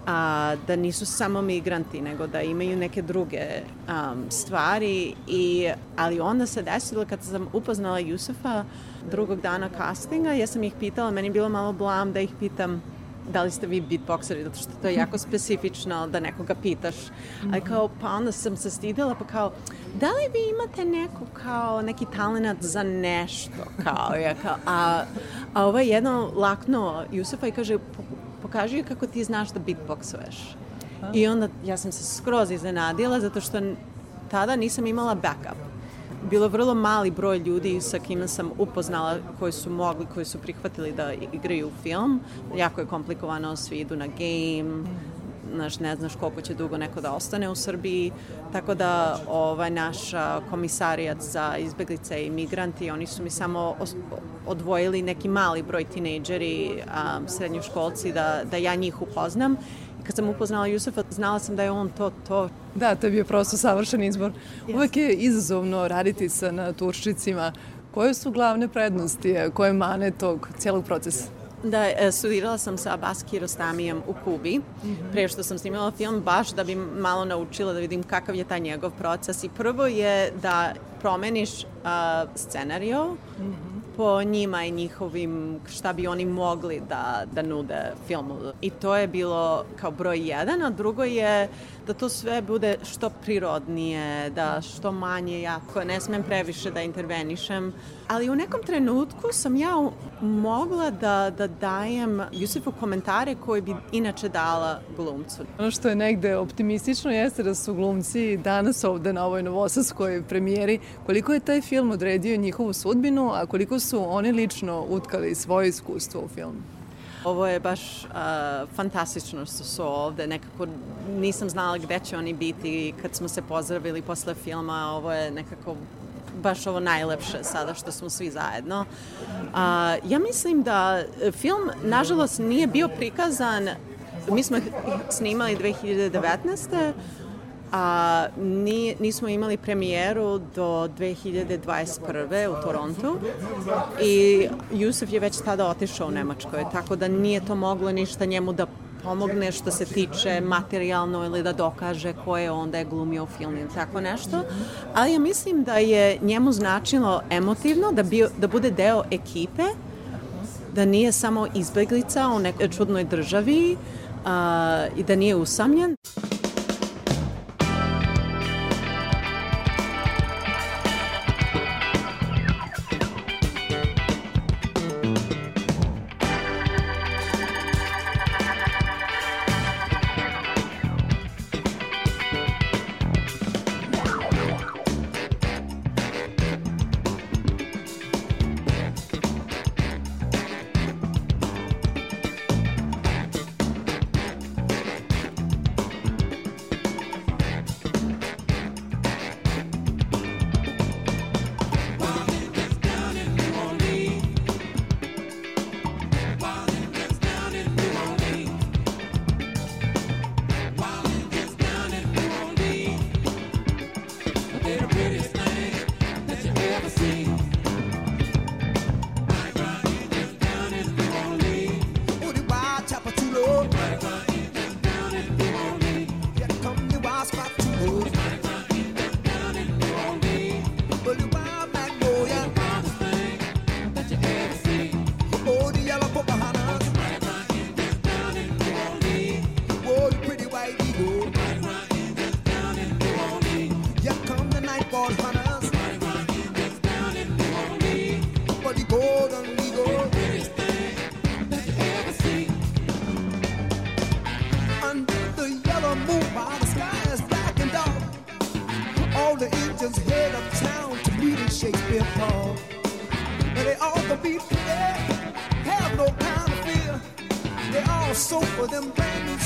a, da nisu samo migranti, nego da imaju neke druge um, stvari. I, ali onda se desilo kad sam upoznala Jusufa drugog dana castinga, ja sam ih pitala, meni je bilo malo blam da ih pitam da li ste vi beatboxeri, zato što to je jako specifično da nekoga pitaš. Ali kao, pa onda sam se stidela, pa kao, da li vi imate neku kao, neki talent za nešto, kao, ja kao, a, a ovaj jedno laknuo Jusufa i kaže, "Po- pokaži kako ti znaš da beatboxuješ. I onda ja sam se skroz iznenadila, zato što tada nisam imala backup bilo vrlo mali broj ljudi sa kime sam upoznala koji su mogli, koji su prihvatili da igraju film. Jako je komplikovano, svi idu na game, znaš, ne znaš koliko će dugo neko da ostane u Srbiji, tako da ovaj naš komisarijat za izbeglice i migranti, oni su mi samo odvojili neki mali broj tinejdžeri, srednjoškolci, da, da ja njih upoznam. Kad sam upoznala Jusefa, znala sam da je on to, to, Da, to je bio prosto savršen izbor. Uvek je izazovno raditi sa naturščicima. Koje su glavne prednosti, a koje mane tog cijelog procesa? Da, e, studirala sam sa Abbas Kiarostamijem u Kubi, pre što sam snimala film, baš da bi malo naučila da vidim kakav je taj njegov proces. I prvo je da promeniš a, scenario po njima i njihovim, šta bi oni mogli da, da nude filmu. I to je bilo kao broj jedan, a drugo je da to sve bude što prirodnije, da što manje jako, ne smem previše da intervenišem. Ali u nekom trenutku sam ja mogla da, da dajem Jusefu komentare koje bi inače dala glumcu. Ono što je negde optimistično jeste da su glumci danas ovde na ovoj novosadskoj premijeri. Koliko je taj film odredio njihovu sudbinu, a koliko su oni lično utkali svoje iskustvo u film? Ovo je baš uh, fantastično što su ovde. Nekako nisam znala gde će oni biti kad smo se pozdravili posle filma. Ovo je nekako baš ovo najlepše sada što smo svi zajedno. A, ja mislim da film, nažalost, nije bio prikazan, mi smo snimali 2019 a ni, nismo imali premijeru do 2021. u Torontu i Jusuf je već tada otišao u Nemačkoj, tako da nije to moglo ništa njemu da pomogne što se tiče materijalno ili da dokaže ko je on da je glumio u filmu ili tako nešto. Ali ja mislim da je njemu značilo emotivno da, bio, da bude deo ekipe, da nije samo izbeglica u nekoj čudnoj državi a, i da nije usamljen. Shakespeare Park. And they all gonna be there, have no kind of fear. They all soak for them brand new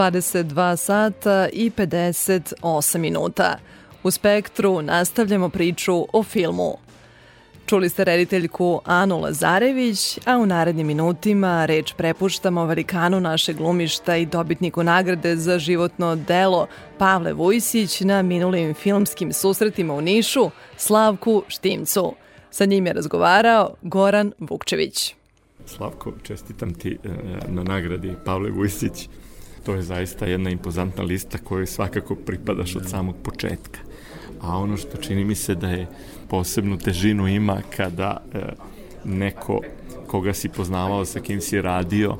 22 sata i 58 minuta. U Spektru nastavljamo priču o filmu. Čuli ste rediteljku Anu Lazarević, a u narednim minutima reč prepuštamo velikanu naše glumišta i dobitniku nagrade za životno delo Pavle Vujsić na minulim filmskim susretima u Nišu, Slavku Štimcu. Sa njim je razgovarao Goran Vukčević. Slavko, čestitam ti e, na nagradi Pavle Vujsić. To je zaista jedna impozantna lista kojoj svakako pripadaš od samog početka. A ono što čini mi se da je posebnu težinu ima kada e, neko koga si poznavao, sa kim si radio,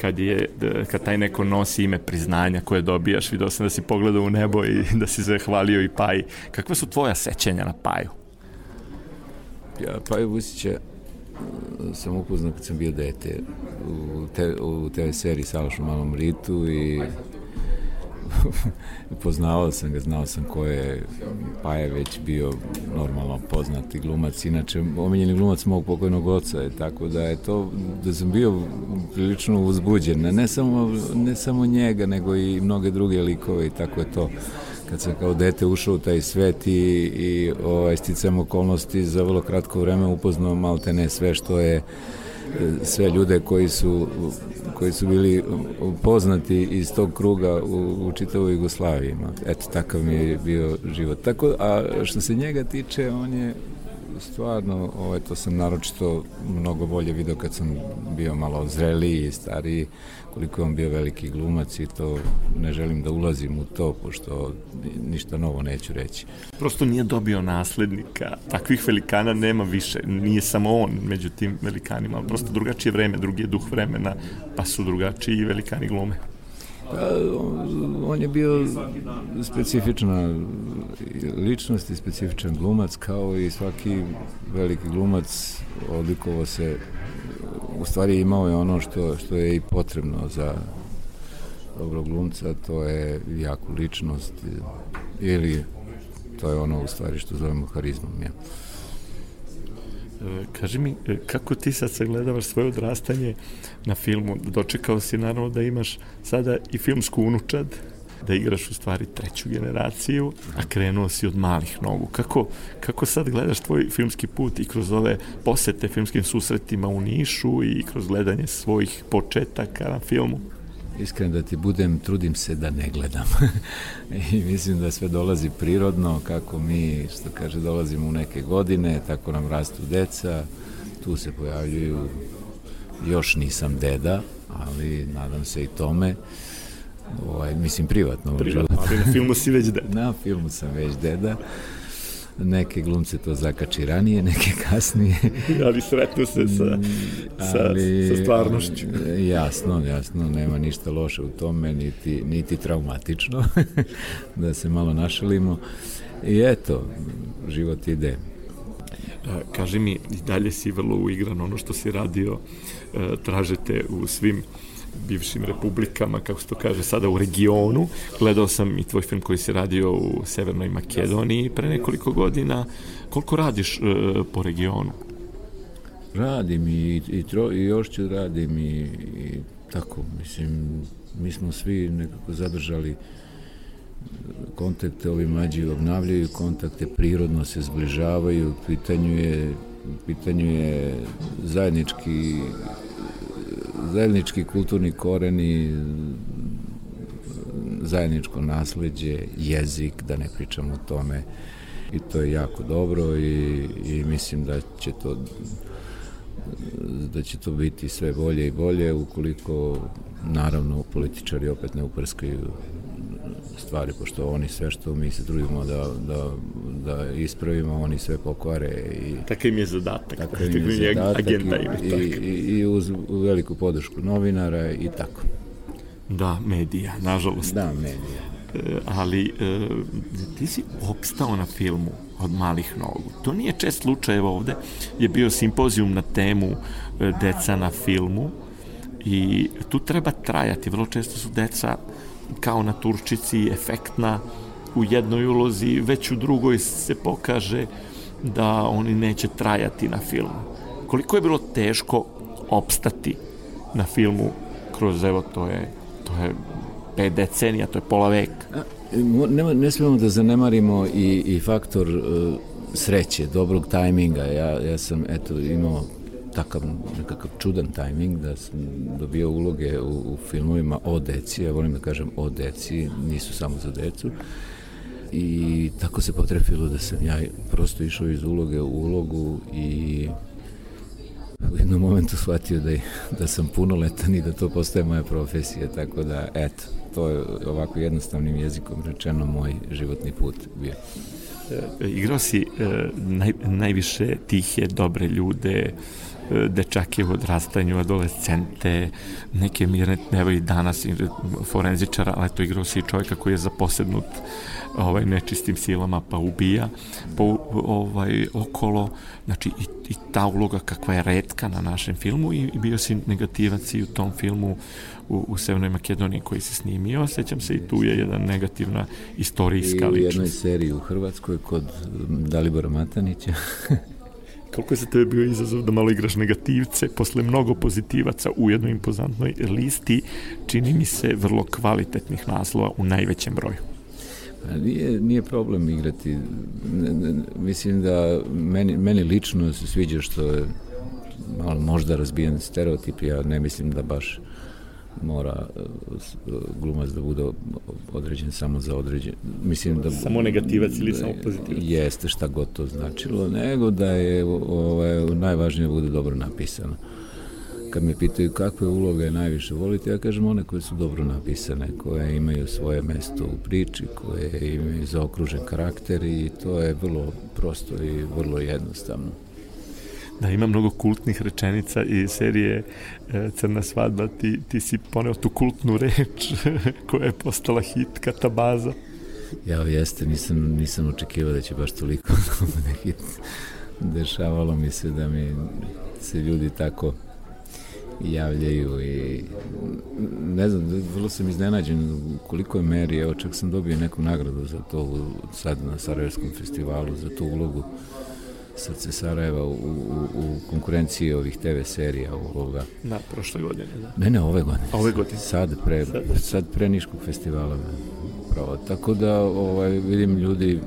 kad, je, d- kad taj neko nosi ime priznanja koje dobijaš, vidio sam da si pogledao u nebo i da si se hvalio i Paji. Kakva su tvoja sećanja na Paju? Ja, Paju Vusića e, sam upoznao kad sam bio dete u, te, u TV seriji Salaš u malom ritu i poznavao sam ga, znao sam ko je pa je već bio normalno poznati glumac, inače omiljeni glumac mog pokojnog oca je tako da je to, da sam bio prilično uzbuđen, ne samo, ne samo njega, nego i mnoge druge likove i tako je to kad sam kao dete ušao u taj svet i, i ovaj, sticam okolnosti za vrlo kratko vreme upoznao malte ne sve što je sve ljude koji su koji su bili poznati iz tog kruga u, u čitavoj Jugoslaviji. Eto, takav mi je bio život. Tako, a što se njega tiče, on je stvarno, ovaj, to sam naročito mnogo bolje video kad sam bio malo zreliji i stariji, koliko je on bio veliki glumac i to ne želim da ulazim u to, pošto ništa novo neću reći. Prosto nije dobio naslednika. Takvih velikana nema više. Nije samo on među tim velikanima, prosto drugačije vreme, drugi je duh vremena, pa su drugačiji i velikani glume. Pa, on, on je bio specifična ličnost i specifičan glumac, kao i svaki veliki glumac odlikovao se, u stvari imao je ono što, što je i potrebno za dobrog glumca, to je jaku ličnost ili to je ono u stvari što zovemo harizmom. Ja. E, Kaži mi, e, kako ti sad sagledavaš svoje odrastanje na filmu? Dočekao si naravno da imaš sada i filmsku unučad, da igraš u stvari treću generaciju, a krenuo si od malih nogu. Kako, kako sad gledaš tvoj filmski put i kroz ove posete filmskim susretima u Nišu i kroz gledanje svojih početaka na filmu? Iskren da ti budem, trudim se da ne gledam. I mislim da sve dolazi prirodno, kako mi, što kaže, dolazimo u neke godine, tako nam rastu deca, tu se pojavljuju, još nisam deda, ali nadam se i tome, ovaj, mislim privatno. Privatno, ali na filmu si već deda. Na filmu sam već deda. Neke glumce to zakači ranije, neke kasnije. ali sretnu se sa, sa, Ali, sa stvarnošću. e, Jasno, jasno, nema ništa loše u tome, niti, niti traumatično, da se malo našalimo. I eto, život ide. A, Kaži mi, i dalje si vrlo uigran ono što si radio, e, tražete u svim bivšim republikama, kako se to kaže, sada u regionu. Gledao sam i tvoj film koji si radio u Severnoj Makedoniji pre nekoliko godina. Koliko radiš e, po regionu? Radim i, i, tro, i još ću radim i, i tako, mislim, mi smo svi nekako zadržali kontakte, ovi mlađi obnavljaju kontakte, prirodno se zbližavaju, pitanju je, pitanju je zajednički zajednički kulturni koreni, zajedničko nasleđe, jezik, da ne pričam o tome, i to je jako dobro i, i mislim da će to da će to biti sve bolje i bolje ukoliko naravno političari opet ne uprskaju stvari, pošto oni sve što mi se trudimo da, da, da ispravimo, oni sve pokvare. I, Takav im je zadatak, takav im je zadatak agenda i, im je i, takav. i, i uz veliku podršku novinara i tako. Da, medija, nažalost. Da, medija. E, ali e, ti si opstao na filmu od malih nogu. To nije čest slučaj, evo ovde je bio simpozijum na temu e, deca na filmu i tu treba trajati. Vrlo često su deca kao na Turčici efektna u jednoj ulozi, već u drugoj se pokaže da oni neće trajati na filmu. Koliko je bilo teško opstati na filmu kroz, evo, to je, to je pet decenija, to je pola veka. Ne, ne smemo da zanemarimo i, i faktor e, sreće, dobrog tajminga. Ja, ja sam eto imao takav nekakav čudan tajming da sam dobio uloge u, u filmovima o deci, ja volim da kažem o deci, nisu samo za decu. I tako se potrefilo da sam ja prosto išao iz uloge u ulogu i u jednom momentu shvatio da, je, da sam punoletan i da to postaje moja profesija, tako da, eto, to je ovako jednostavnim jezikom rečeno moj životni put bio. E, igrao si e, naj, najviše tihe, dobre ljude, dečake u odrastanju, adolescente, neke mirne evo i danas forenzičara, ali to igrao si i čovjeka koji je zaposednut ovaj nečistim silama pa ubija pa u- ovaj okolo znači i, i ta uloga kakva je redka na našem filmu i, i bio si negativac i u tom filmu u, u Severnoj Makedoniji koji se snimio sećam se i tu je jedna negativna istorijska I u jednoj ličnost seriji u Hrvatskoj kod Dalibora Matanića. Koliko je za tebe bio izazov da malo igraš negativce posle mnogo pozitivaca u jednoj impozantnoj listi, čini mi se vrlo kvalitetnih naslova u najvećem broju. A Nije, nije problem igrati. Mislim da meni, meni lično se sviđa što je malo možda razbijen stereotip, ja ne mislim da baš mora e, e, glumac da bude određen samo za određen. Mislim da Samo negativac ili samo pozitivac? Jeste šta god to značilo, nego da je ovaj, najvažnije da bude dobro napisano. Kad me pitaju kakve uloge najviše volite, ja kažem one koje su dobro napisane, koje imaju svoje mesto u priči, koje imaju zaokružen karakter i to je vrlo prosto i vrlo jednostavno. Da, ima mnogo kultnih rečenica i serije e, Crna svadba, ti, ti si poneo tu kultnu reč koja je postala hit, katabaza. Ja jeste, nisam, nisam očekivao da će baš toliko neki dešavalo mi se da mi se ljudi tako javljaju i ne znam, vrlo sam iznenađen koliko je meri, evo čak sam dobio neku nagradu za to sad na Sarajevskom festivalu, za tu ulogu Srce Sarajeva u, u, u konkurenciji ovih TV serija ovoga. Da, prošle godine, da. Ne, ne, ove godine. A ove godine? Sad pre, Sad. sad, pre Niškog festivala. Pravo. Tako da ovaj, vidim ljudi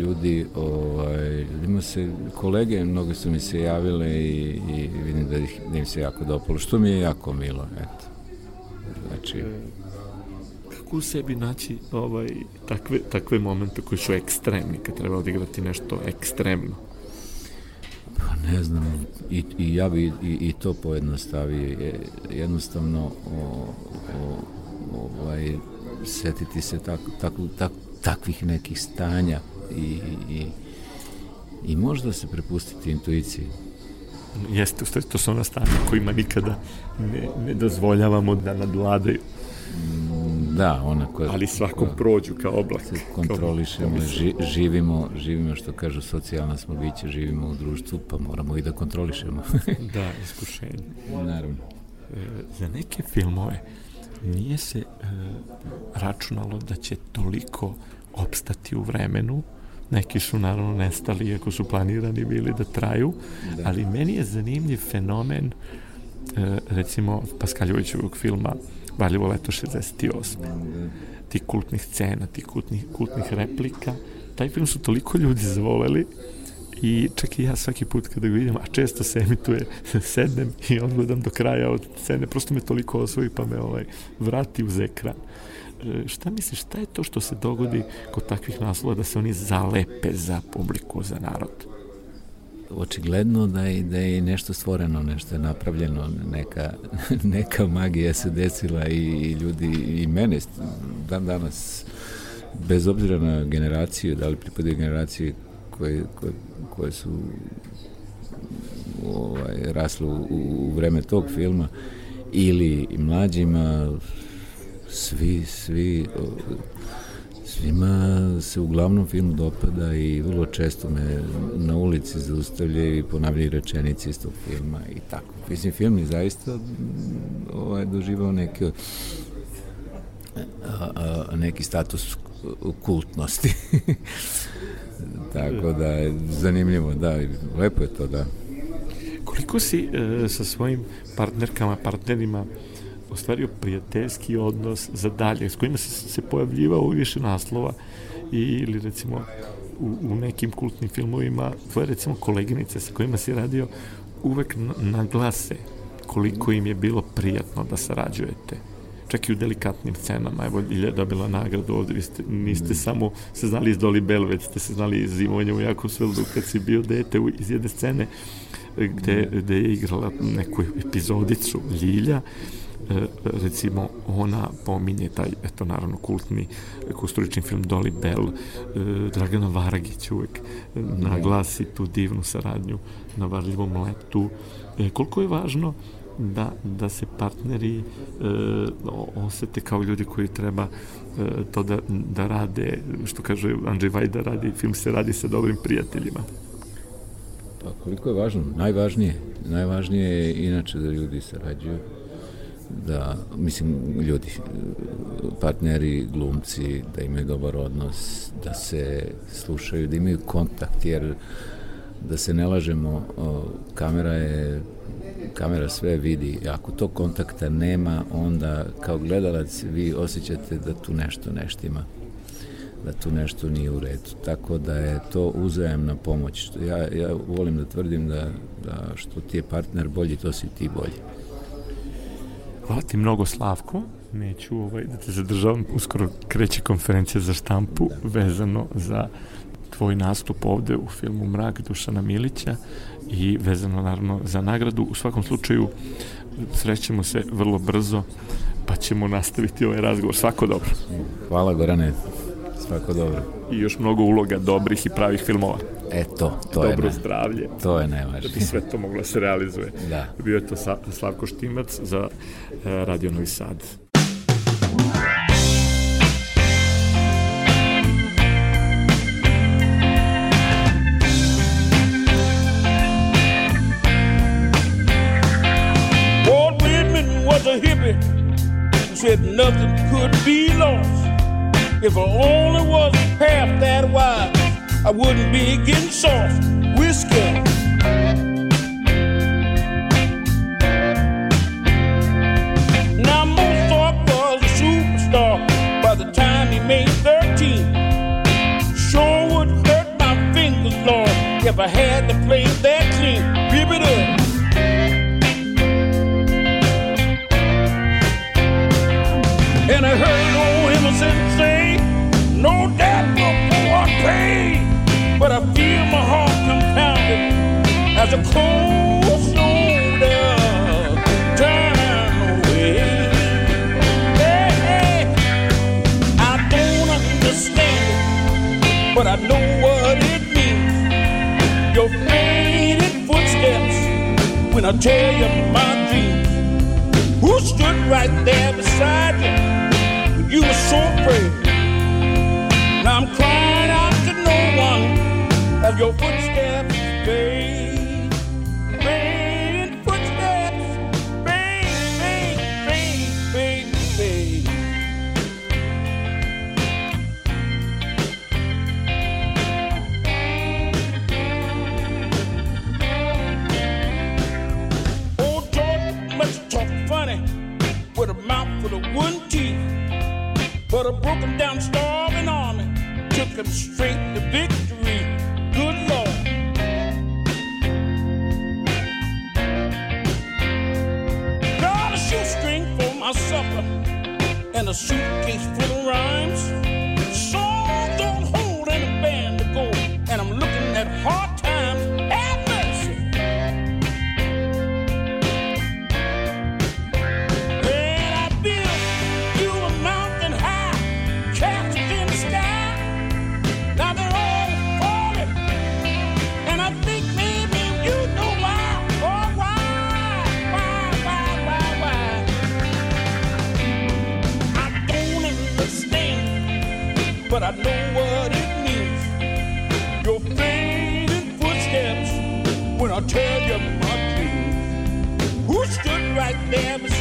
ljudi, ovaj, ljudima se, kolege, mnogi su mi se javile i, i vidim da, ih, da im se jako dopalo, što mi je jako milo, eto. Znači, Kako u sebi naći ovaj, takve, takve momente koji su ekstremni, kad treba odigrati nešto ekstremno? pa ne znam, i, i ja bi i, i to pojednostavio, je, jednostavno o, o, ovaj, setiti se tak, tak, tak, takvih nekih stanja i, i, i možda se prepustiti intuiciji. Jeste, stvari, to su ona stanja kojima nikada ne, ne dozvoljavamo da nadvladaju. Da, ona koja... Ali svakom prođu kao oblak. Se kontrolišemo, ži, živimo, živimo, što kažu, socijalna smo biće, živimo u društvu, pa moramo i da kontrolišemo. da, iskušenje. Naravno. E, za neke filmove nije se e, računalo da će toliko opstati u vremenu, neki su naravno nestali iako su planirani bili da traju, Da. ali meni je zanimljiv fenomen e, recimo Paskaljovićevog filma Valjevo leto 68. Ti kultnih scena, ti kultnih, kultnih replika. Taj film su toliko ljudi zavoleli i čak i ja svaki put kada ga vidim, a često se emituje, sednem i odgledam do kraja od scene, prosto me toliko osvoji pa me ovaj, vrati uz ekran. E, šta misliš, šta je to što se dogodi kod takvih naslova da se oni zalepe za publiku, za narod? Očigledno da je, da je nešto stvoreno, nešto je napravljeno, neka, neka magija se desila i, i ljudi, i mene dan danas, bez obzira na generaciju, da li pripadaju generaciji koje, koje, koje su ovaj, rasle u, u vreme tog filma ili mlađima svi, svi o, svima se uglavnom film dopada i vrlo često me na ulici zaustavljaju i ponavljaju rečenice iz tog filma i tako. Mislim, film je zaista ovaj, doživao neke a, a, neki status kultnosti. Tako da je zanimljivo, da, lepo je to, da. Koliko si e, sa svojim partnerkama, partnerima ostvario prijateljski odnos za dalje, s kojima se, se pojavljivao više naslova i, ili recimo u, u nekim kultnim filmovima. Tvoje recimo koleginice sa kojima si radio uvek naglase koliko im je bilo prijatno da sarađujete. Čak i u delikatnim scenama. Evo, Ilja je dobila nagradu ovde, vi ste, niste samo se znali iz Doli Bell, već ste se znali iz zimovanja u Jakobsveldu kad si bio dete u, iz jedne scene e, gde, gde je igrala neku epizodicu Ljilja, recimo ona pominje taj, eto naravno kultni kusturični film Dolly Bell e, Dragana Varagić uvek naglasi tu divnu saradnju na varljivom letu e, koliko je važno da, da se partneri e, osete kao ljudi koji treba e, to da, da rade, što kaže Andrzej Vajda radi, film se radi sa dobrim prijateljima. Pa koliko je važno? Najvažnije. Najvažnije je inače da ljudi sarađuju, da, mislim, ljudi, partneri, glumci, da imaju dobar odnos, da se slušaju, da imaju kontakt, jer da se ne lažemo, kamera je kamera sve vidi. Ako to kontakta nema, onda kao gledalac vi osjećate da tu nešto neštima da tu nešto nije u redu. Tako da je to uzajemna pomoć. Ja, ja volim da tvrdim da, da što ti je partner bolji, to si ti bolji. Hvala ti mnogo Slavko, neću ovaj, da te zadržavam, uskoro kreće konferencija za štampu vezano za tvoj nastup ovde u filmu Mrak Dušana Milića i vezano naravno za nagradu. U svakom slučaju srećemo se vrlo brzo pa ćemo nastaviti ovaj razgovor. Svako dobro. Hvala Gorane, svako dobro. I još mnogo uloga dobrih i pravih filmova. E to, to je Dobro naj- zdravlje. To je Da najvažnije. bi sve to moglo da se realizuje. Da. Bio je to Slavko Štimac za e, Radio Novi Sad. Walt Whitman was a hippie said nothing could be lost. If I only was half that wise, I wouldn't be getting soft whiskey. Now Mozart was a superstar by the time he made 13. Sure would hurt my fingers, Lord, if I had to play that clean. Rip it up. And I heard when I tell you my dreams. Who stood right there beside you when you were so afraid? Now I'm crying out to no one as your footsteps fade. But a broken down starving army took him straight to victory. Good Lord. Got a shoestring for my supper and a suitcase full of rhymes. never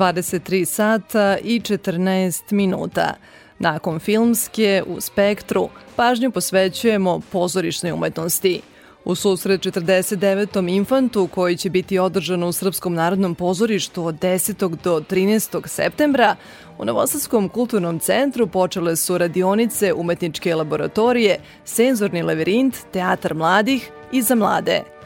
23 sata i 14 minuta. Nakon filmske u Spektru pažnju posvećujemo pozorišnoj umetnosti. U susret 49. infantu koji će biti održan u Srpskom narodnom pozorištu od 10. do 13. septembra, u Novosadskom kulturnom centru počele su radionice umetničke laboratorije, senzorni lavirint, teatar mladih i za mlade.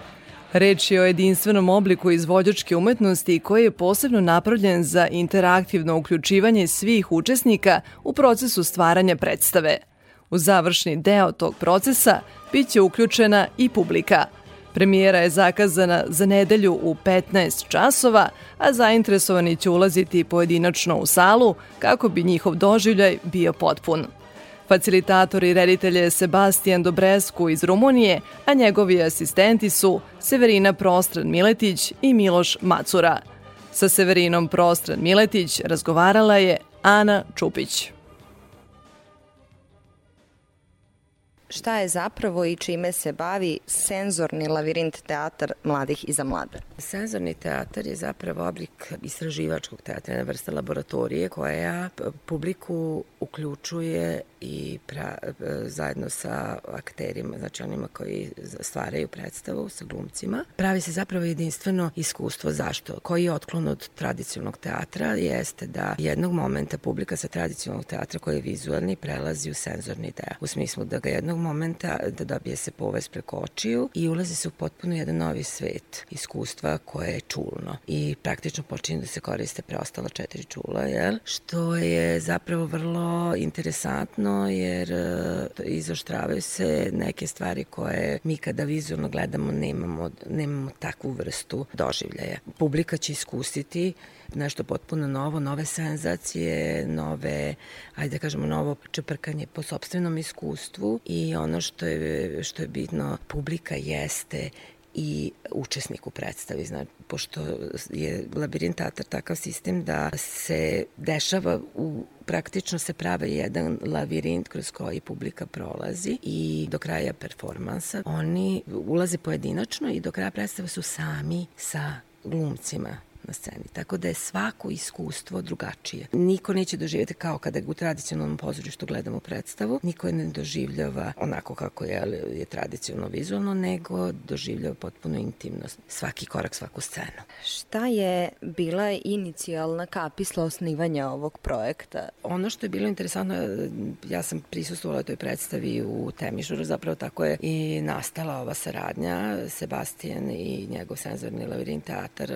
Reč je o jedinstvenom obliku izvođačke umetnosti koji je posebno napravljen za interaktivno uključivanje svih učesnika u procesu stvaranja predstave. U završni deo tog procesa biće uključena i publika. Premijera je zakazana za nedelju u 15 časova, a zainteresovani će ulaziti pojedinačno u salu kako bi njihov doživljaj bio potpun. Facilitator i reditelj je Sebastijan Dobresku iz Rumunije, a njegovi asistenti su Severina Prostran Miletić i Miloš Macura. Sa Severinom Prostran Miletić razgovarala je Ana Čupić. Šta je zapravo i čime se bavi senzorni lavirint teatar mladih i za mlade? Senzorni teatar je zapravo oblik istraživačkog teatra, jedna vrsta laboratorije koja publiku uključuje i pra, zajedno sa akterima, znači onima koji stvaraju predstavu sa glumcima. Pravi se zapravo jedinstveno iskustvo. Zašto? Koji je otklon od tradicionalnog teatra jeste da jednog momenta publika sa tradicionalnog teatra koji je vizualni prelazi u senzorni deo. U smislu da ga jednog momenta da dobije se povest preko očiju i ulazi se u potpuno jedan novi svet iskustva koje je čulno i praktično počinje da se koriste preostala četiri čula, jel? što je zapravo vrlo interesantno jer e, izoštravaju se neke stvari koje mi kada vizualno gledamo nemamo, nemamo takvu vrstu doživljaja. Publika će iskusiti nešto potpuno novo, nove senzacije, nove, ajde da kažemo, novo čeprkanje po sobstvenom iskustvu i ono što je, što je bitno, publika jeste i učesnik u predstavi. Znači, pošto je labirint teatar takav sistem da se dešava u praktično se prave jedan lavirint kroz koji publika prolazi i do kraja performansa oni ulaze pojedinačno i do kraja predstave su sami sa glumcima na sceni. Tako da je svako iskustvo drugačije. Niko neće doživjeti kao kada u tradicionalnom pozorištu gledamo predstavu, niko je ne doživljava onako kako je, je tradicionalno vizualno, nego doživljava potpuno intimnost. Svaki korak, svaku scenu. Šta je bila inicijalna kapisla osnivanja ovog projekta? Ono što je bilo interesantno, ja sam prisustovala toj predstavi u Temižuru, zapravo tako je i nastala ova saradnja. Sebastijan i njegov senzorni lavirint teatar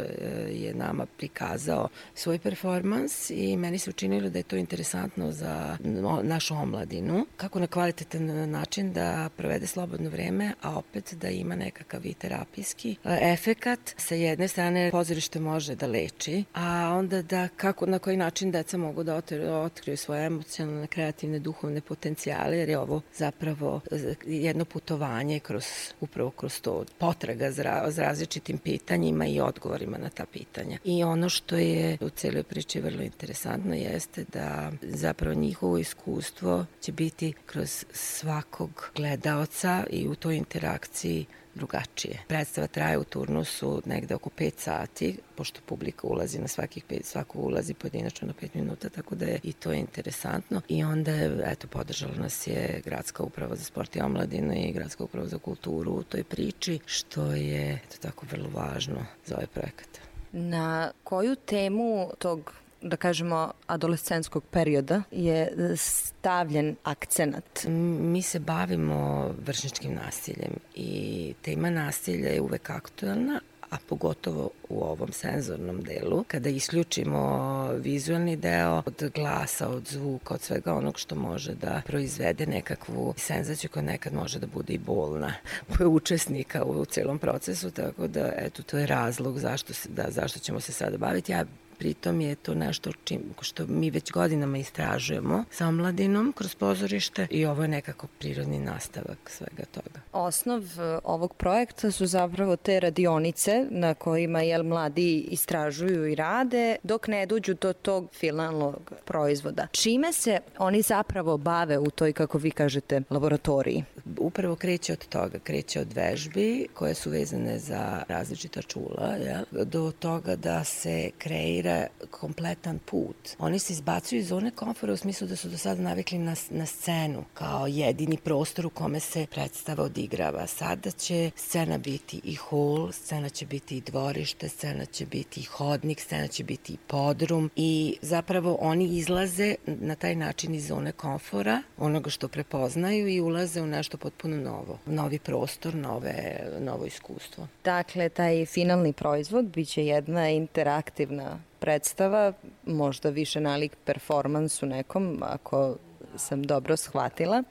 je nama prikazao svoj performans i meni se učinilo da je to interesantno za našu omladinu, kako na kvalitetan način da provede slobodno vreme, a opet da ima nekakav i terapijski efekat. Sa jedne strane pozorište može da leči, a onda da kako, na koji način deca mogu da otkriju svoje emocionalne, kreativne, duhovne potencijale, jer je ovo zapravo jedno putovanje kroz, upravo kroz to potraga za različitim pitanjima i odgovorima na ta pitanja pitanja. I ono što je u celoj priči vrlo interesantno jeste da zapravo njihovo iskustvo će biti kroz svakog gledaoca i u toj interakciji drugačije. Predstava traje u turnusu negde oko 5 sati, pošto publika ulazi na svakih 5, svako ulazi pojedinačno na 5 minuta, tako da je i to je interesantno. I onda je, eto, podržala nas je Gradska uprava za sport i omladinu i Gradska uprava za kulturu u toj priči, što je, eto, tako vrlo važno za ovaj projekat. Na koju temu tog da kažemo, adolescenskog perioda je stavljen akcenat? Mi se bavimo vršničkim nasiljem i tema nasilja je uvek aktuelna, a pogotovo u ovom senzornom delu, kada isključimo vizualni deo od glasa, od zvuka, od svega onog što može da proizvede nekakvu senzaciju koja nekad može da bude i bolna po učesnika u celom procesu, tako da eto to je razlog zašto, da, zašto ćemo se sada baviti. Ja pritom je to nešto čim, što mi već godinama istražujemo sa omladinom kroz pozorište i ovo je nekako prirodni nastavak svega toga. Osnov e, ovog projekta su zapravo te radionice na kojima jel, mladi istražuju i rade dok ne dođu do tog finalnog proizvoda. Čime se oni zapravo bave u toj, kako vi kažete, laboratoriji? upravo kreće od toga, kreće od vežbi koje su vezane za različita čula, jel? do toga da se kreira kompletan put. Oni se izbacuju iz zone komfora u smislu da su do sada navikli na, na scenu kao jedini prostor u kome se predstava odigrava. Sada će scena biti i hol, scena će biti i dvorište, scena će biti i hodnik, scena će biti i podrum i zapravo oni izlaze na taj način iz zone komfora, onoga što prepoznaju i ulaze u nešto potpuno novo. Novi prostor, nove, novo iskustvo. Dakle, taj finalni proizvod biće jedna interaktivna predstava, možda više nalik performansu nekom, ako sam dobro shvatila.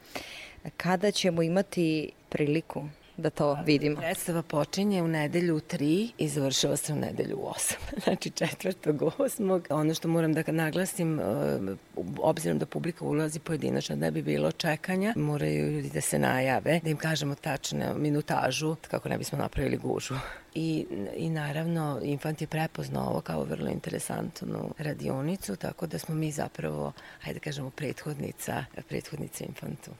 Kada ćemo imati priliku da to vidimo? Predstava počinje u nedelju u 3 i završava se u nedelju u 8. Znači četvrtog, osmog. Ono što moram da naglasim, e, obzirom da publika ulazi pojedinačno, da bi bilo čekanja, moraju ljudi da se najave, da im kažemo tačno minutažu, kako ne bismo napravili gužu. I, I naravno, Infant je prepoznao ovo kao vrlo interesantnu radionicu, tako da smo mi zapravo, hajde da kažemo, prethodnica, prethodnica Infantu.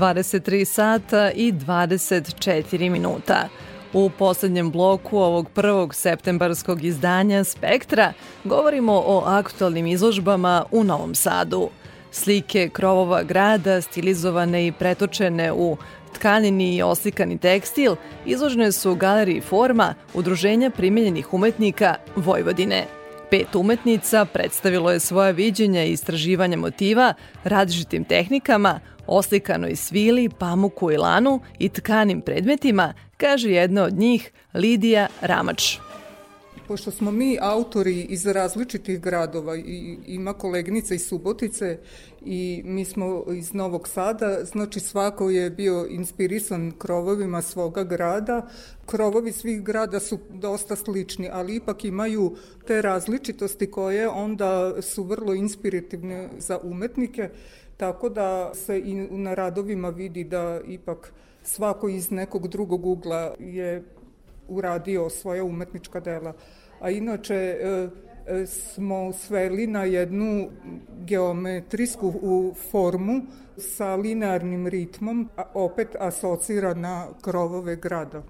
23 sata i 24 minuta. U poslednjem bloku ovog prvog septembarskog izdanja Spektra govorimo o aktualnim izložbama u Novom Sadu. Slike krovova grada, stilizovane i pretočene u tkanini i oslikani tekstil, izložene su u galeriji Forma Udruženja primeljenih umetnika Vojvodine. Pet umetnica predstavilo je svoje viđenja i istraživanja motiva različitim tehnikama, oslikanoj svili, pamuku i lanu i tkanim predmetima, kaže jedna od njih Lidija Ramač. Pošto smo mi autori iz različitih gradova i ima kolegnica iz Subotice i mi smo iz Novog Sada, znači svako je bio inspirisan krovovima svoga grada. Krovovi svih grada su dosta slični, ali ipak imaju te različitosti koje onda su vrlo inspirativne za umetnike, tako da se i na radovima vidi da ipak svako iz nekog drugog ugla je uradio svoja umetnička dela. A inače e, e, smo sveli na jednu geometrijsku formu sa linearnim ritmom, a opet asocira na krovove grada.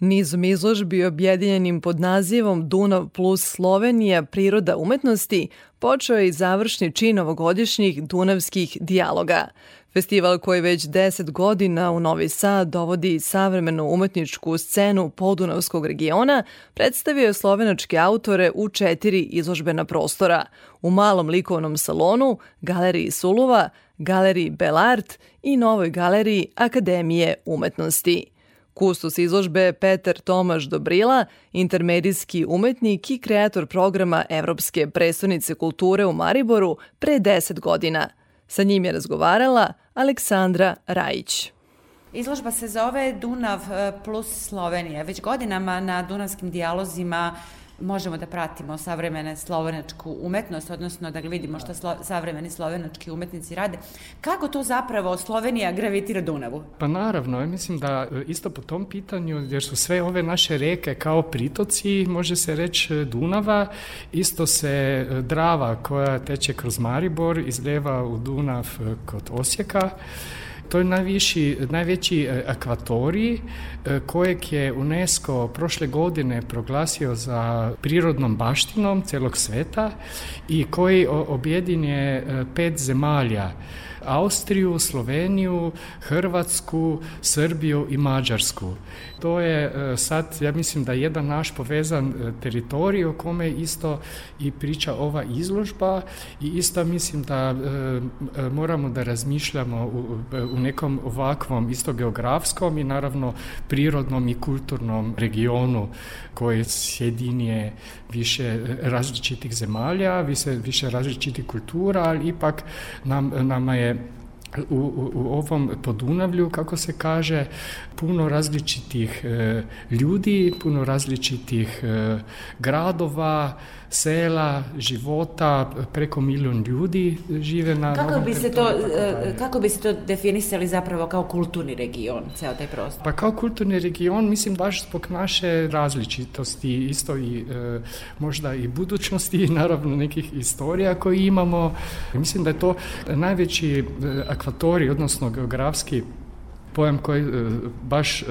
Nizom izložbi objedinjenim pod nazivom Dunav plus Slovenija priroda umetnosti počeo je i završni čin ovogodišnjih Dunavskih dijaloga. Festival koji već 10 godina u Novi Sad dovodi savremenu umetničku scenu podunavskog regiona, predstavio je slovenačke autore u četiri izložbena prostora. U malom likovnom salonu, galeriji Suluva, galeriji Belart i novoj galeriji Akademije umetnosti. Kustos izložbe Peter Tomaš Dobrila, intermedijski umetnik i kreator programa Evropske predstavnice kulture u Mariboru pre 10 godina. Sa njim je razgovarala Aleksandra Rajić. Izložba se zove Dunav eh, plus Slovenija. Već godinama na Dunavskim dijalozima možemo da pratimo savremene slovenačku umetnost, odnosno da vidimo šta slo, savremeni slovenački umetnici rade. Kako to zapravo Slovenija gravitira Dunavu? Pa naravno, ja mislim da e, isto po tom pitanju, jer su sve ove naše reke kao pritoci, može se reći e, Dunava, isto se e, Drava koja teče kroz Maribor izljeva u Dunav kod Osijeka, To je najviši, najveći akvatorij kojeg je UNESCO prošle godine proglasio za prirodnom baštinom celog sveta i koji objedinje pet zemalja. Austriju, Sloveniju, Hrvatsku, Srbiju i Mađarsku. To je sad, ja mislim da jedan naš povezan teritorij o kome isto i priča ova izložba i isto mislim da moramo da razmišljamo u, u nekom ovakvom isto geografskom i naravno prirodnom i kulturnom regionu koji sjedinje više različitih zemalja, više, više različitih kultura, ali ipak nam, nama je u, u, u ovom podunavlju, kako se kaže, puno različitih e, ljudi, puno različitih e, gradova, sela, života, preko milion ljudi žive na... Kako bi, se to, e, kako bi se to definisali zapravo kao kulturni region, ceo taj prostor? Pa kao kulturni region, mislim baš zbog naše različitosti, isto i e, možda i budućnosti, i naravno nekih istorija koje imamo. Mislim da je to najveći e, akvatorij, odnosno geografski pojam koji e, baš e,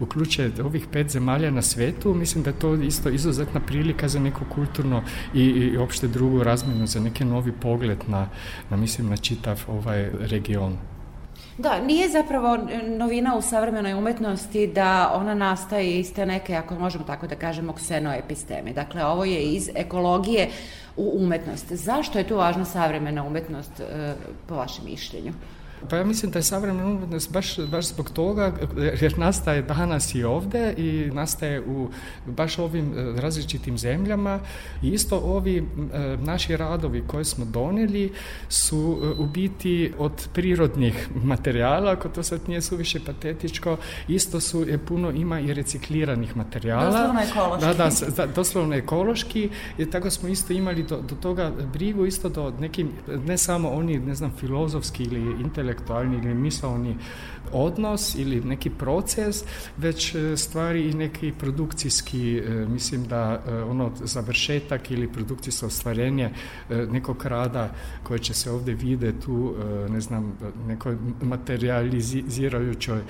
uključuje ovih pet zemalja na svetu, mislim da je to isto izuzetna prilika za neko kulturno i, i opšte drugu razmenu, za neki novi pogled na, na mislim, na čitav ovaj region. Da, nije zapravo novina u savremenoj umetnosti da ona nastaje iz te neke, ako možemo tako da kažemo, ksenoepisteme. Dakle, ovo je iz ekologije u umetnost. Zašto je tu važna savremena umetnost, e, po vašem mišljenju? Pa ja mislim da je savremena umetnost baš, baš zbog toga, jer nastaje danas i ovde i nastaje u baš ovim različitim zemljama i isto ovi naši radovi koje smo doneli su u biti od prirodnih materijala, ako to sad nije suviše patetičko, isto su, je puno ima i recikliranih materijala. Doslovno ekološki. Da, da, da doslovno ekološki i tako smo isto imali do, do toga brigu isto do nekim, ne samo oni, ne znam, filozofski ili intelektualni intelektualni ili misalni odnos ili neki proces, već stvari i neki produkcijski, mislim da ono završetak ili produkcijsko ostvarenje nekog rada koje će se ovde vide tu, ne znam, nekoj materializirajućoj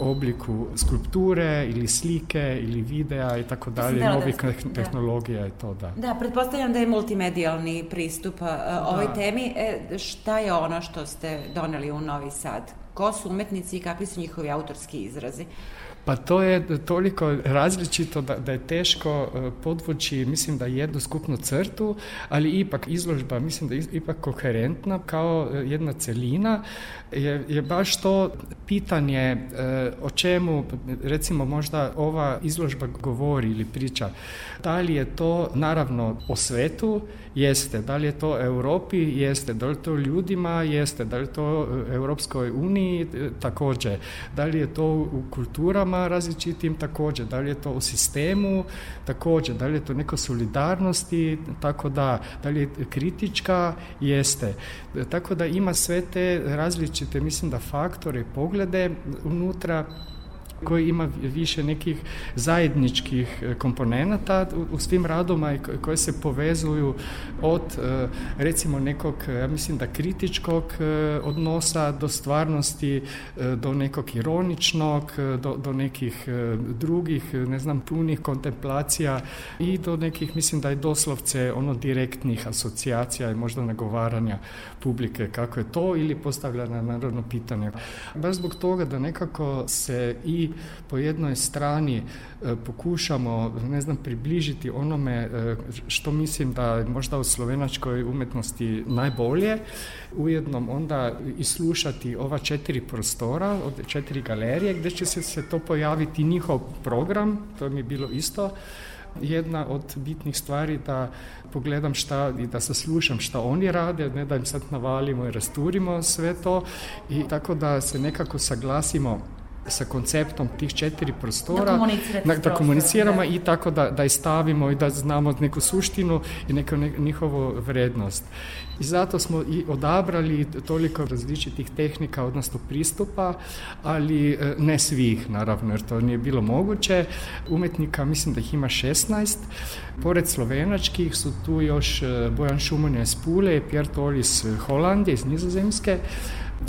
obliku skulpture ili slike ili videa i tako dalje, novih tehnologija je to, da. Da, pretpostavljam da je multimedijalni pristup ovoj Da. temi. E, šta je ono što ste doneli u Novi Sad? Ko su umetnici i kakvi su njihovi autorski izrazi? Pa to je toliko različito da, da je teško e, podvući, mislim da jednu skupnu crtu, ali ipak izložba, mislim da je ipak koherentna kao e, jedna celina, je, je baš to pitanje e, o čemu recimo možda ova izložba govori ili priča. Da li je to naravno o svetu, jeste. Da li je to Europi, jeste. Da li to ljudima, jeste. Da li to Europskoj uniji, također. Da li je to u kulturama različitim, također. Da li je to u sistemu, također. Da li je to neko solidarnosti, tako da. Da li je kritička, jeste. Tako da ima sve te različite, mislim da faktore, poglede unutra koji ima više nekih zajedničkih e, komponenata u, svim radoma i ko- koje se povezuju od e, recimo nekog, ja mislim da kritičkog odnosa do stvarnosti, do nekog ironičnog, do, do nekih drugih, ne znam, punih kontemplacija i do nekih, mislim da je doslovce ono direktnih asocijacija i možda nagovaranja publike kako je to ili postavljanja naravno pitanja. Baš zbog toga da nekako se i po jednoj strani e, pokušamo, ne znam, približiti onome e, što mislim da je možda u slovenačkoj umetnosti najbolje, ujedno onda i slušati ova četiri prostora, od četiri galerije gdje će se, se to pojaviti njihov program, to mi je bilo isto. Jedna od bitnih stvari da pogledam šta i da saslušam šta oni rade, ne da im sad navalimo i rasturimo sve to i tako da se nekako saglasimo sa konceptom tih četiri prostora, Da da, komuniciramo i tako da, da stavimo i da znamo neku suštinu i neku ne, njihovu vrednost. I zato smo i odabrali toliko različitih tehnika, odnosno pristupa, ali e, ne svih, naravno, jer to nije bilo moguće. Umetnika, mislim da ih ima 16. Pored slovenačkih su tu još e, Bojan Šumonja iz Pule Pierre Tolis iz Holandije, iz Nizozemske.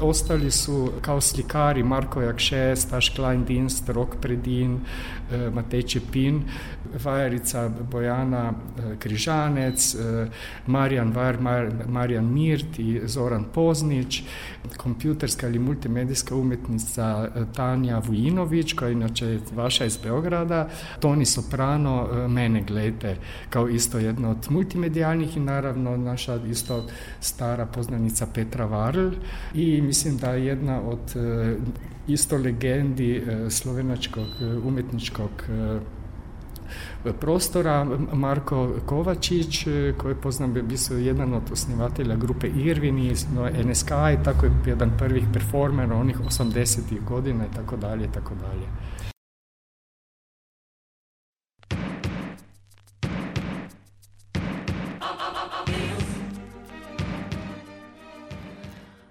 Ostali su kao slikari Marko Jakše, Staš Kleindienst, Rok Predin, Matej Čepin, vajarica Bojana e, Križanec, e, Marijan Vajar, Mar- Marijan Mirt i Zoran Poznić, kompjuterska ili multimedijska umetnica Tanja Vujinović, koja je inače vaša iz Beograda, Toni Soprano, mene glede, kao isto jedna od multimedijalnih i naravno naša isto stara poznanica Petra Varl. I mislim da je jedna od isto legendi e, slovenačkog e, umetničkog e, prostora Marko Kovačić koji poznam bi bio jedan od osnivatelja grupe Irvin i no, NSK i tako je jedan prvih performera onih 80-ih godina i tako dalje i tako dalje.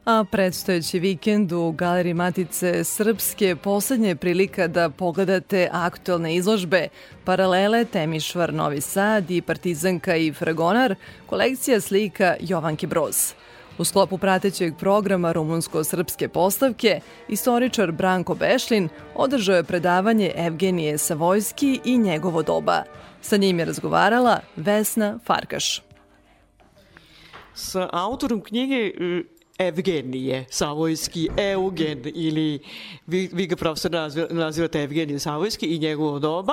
A predstojeći vikend u Galeriji Matice Srpske poslednja je prilika da pogledate aktualne izložbe Paralele, Temišvar, Novi Sad i Partizanka i Fragonar, kolekcija slika Jovanke Broz. U sklopu pratećeg programa rumunsko-srpske postavke, istoričar Branko Bešlin održao je predavanje Evgenije Savojski i njegovo doba. Sa njim je razgovarala Vesna Farkaš. Sa autorom knjige e, Evgenije Savojski, Eugen ili vi, vi ga profesor naziva- nazivate Evgenije Savojski i njegovo doba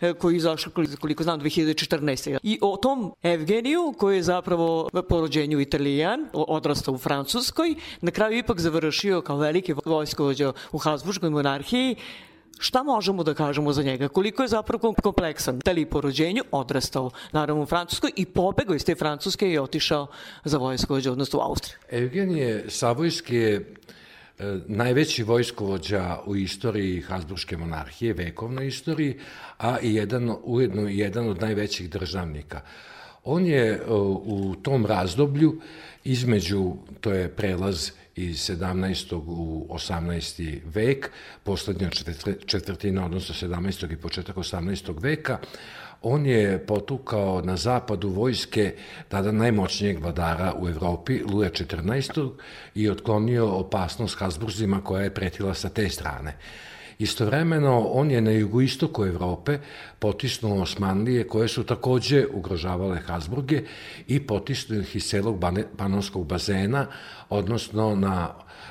e, koji je izašao koliko, znam 2014. I o tom Evgeniju koji je zapravo po rođenju Italijan, odrastao u Francuskoj, na kraju ipak završio kao veliki vojskovođa u Habsburgskoj monarhiji, Šta možemo da kažemo za njega? Koliko je zapravo kom- kompleksan? Da li po rođenju odrastao, naravno u Francuskoj i pobegao iz te Francuske i otišao za vojskovođa, odnosno u Austriju. Evgenije Savojski je e, najveći vojskovođa u istoriji Habsburgske monarhije, vekovnoj istoriji, a i jedan, ujedno jedan od najvećih državnika. On je e, u tom razdoblju između, to je prelaz iz 17. u 18. vek, poslednja četvr- četvrtina, odnosno 17. i početak 18. veka, on je potukao na zapadu vojske tada najmoćnijeg vladara u Evropi, Luja XIV. i otklonio opasnost Habsburzima koja je pretila sa te strane. Istovremeno, on je na jugoistoku Evrope potisnuo Osmanlije koje su takođe ugrožavale Habsburge i potisnuo ih iz celog panonskog bazena, odnosno na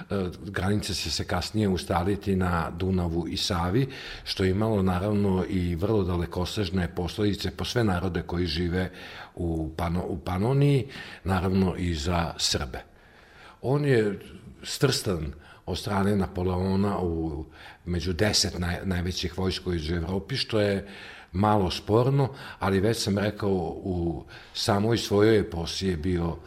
e, granice će se kasnije ustaliti na Dunavu i Savi, što je imalo naravno i vrlo dalekosežne posledice po sve narode koji žive u, Pano, u Panoniji, naravno i za Srbe. On je strstan od strane Napoleona u među deset naj, najvećih vojskovića u Evropi, što je malo sporno, ali već sam rekao u samoj svojoj eposi je bio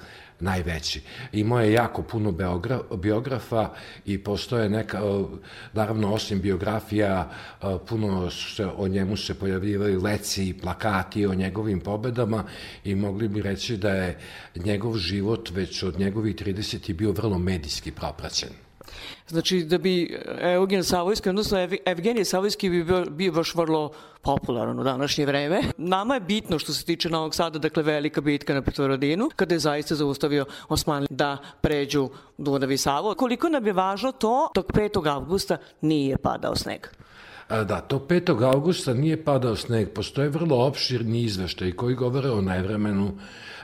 najveći. Imao je jako puno biogra, biografa i postoje neka, e, naravno osim biografija, e, puno se, o njemu se pojavljivaju leci i plakati o njegovim pobedama i mogli bi reći da je njegov život već od njegovih 30 bio vrlo medijski propraćen. Znači, da bi Eugen Savojski, odnosno Ev Evgenije Savojski bi bio, bio baš vrlo popularan u današnje vreme. Nama je bitno što se tiče Novog Sada, dakle velika bitka na Petrovaradinu, kada je zaista zaustavio Osman da pređu Dunav i Savo. Koliko nam je važno to, tog 5. avgusta nije padao sneg. Da, to 5. augusta nije padao sneg. Postoje vrlo opširni izveštaj koji govore o nevremenu,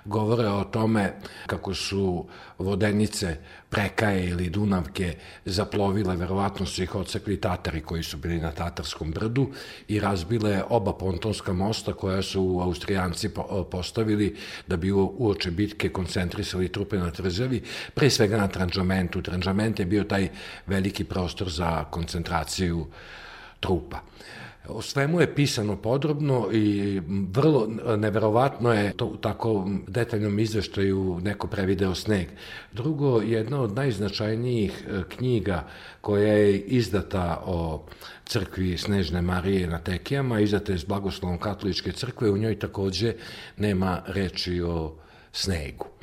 govore o tome kako su vodenice Prekaje ili Dunavke zaplovile, verovatno su ih odsekli Tatari koji su bili na Tatarskom brdu i razbile oba pontonska mosta koja su Austrijanci po- postavili da bi uoče bitke koncentrisali trupe na Trzevi, pre svega na Tranžamentu. Tranžament je bio taj veliki prostor za koncentraciju trupa. O svemu je pisano podrobno i vrlo neverovatno je to u tako detaljnom izveštaju neko prevideo sneg. Drugo, jedna od najznačajnijih e, knjiga koja je izdata o crkvi Snežne Marije na Tekijama, izdata je s blagoslovom katoličke crkve, u njoj takođe nema reči o snegu.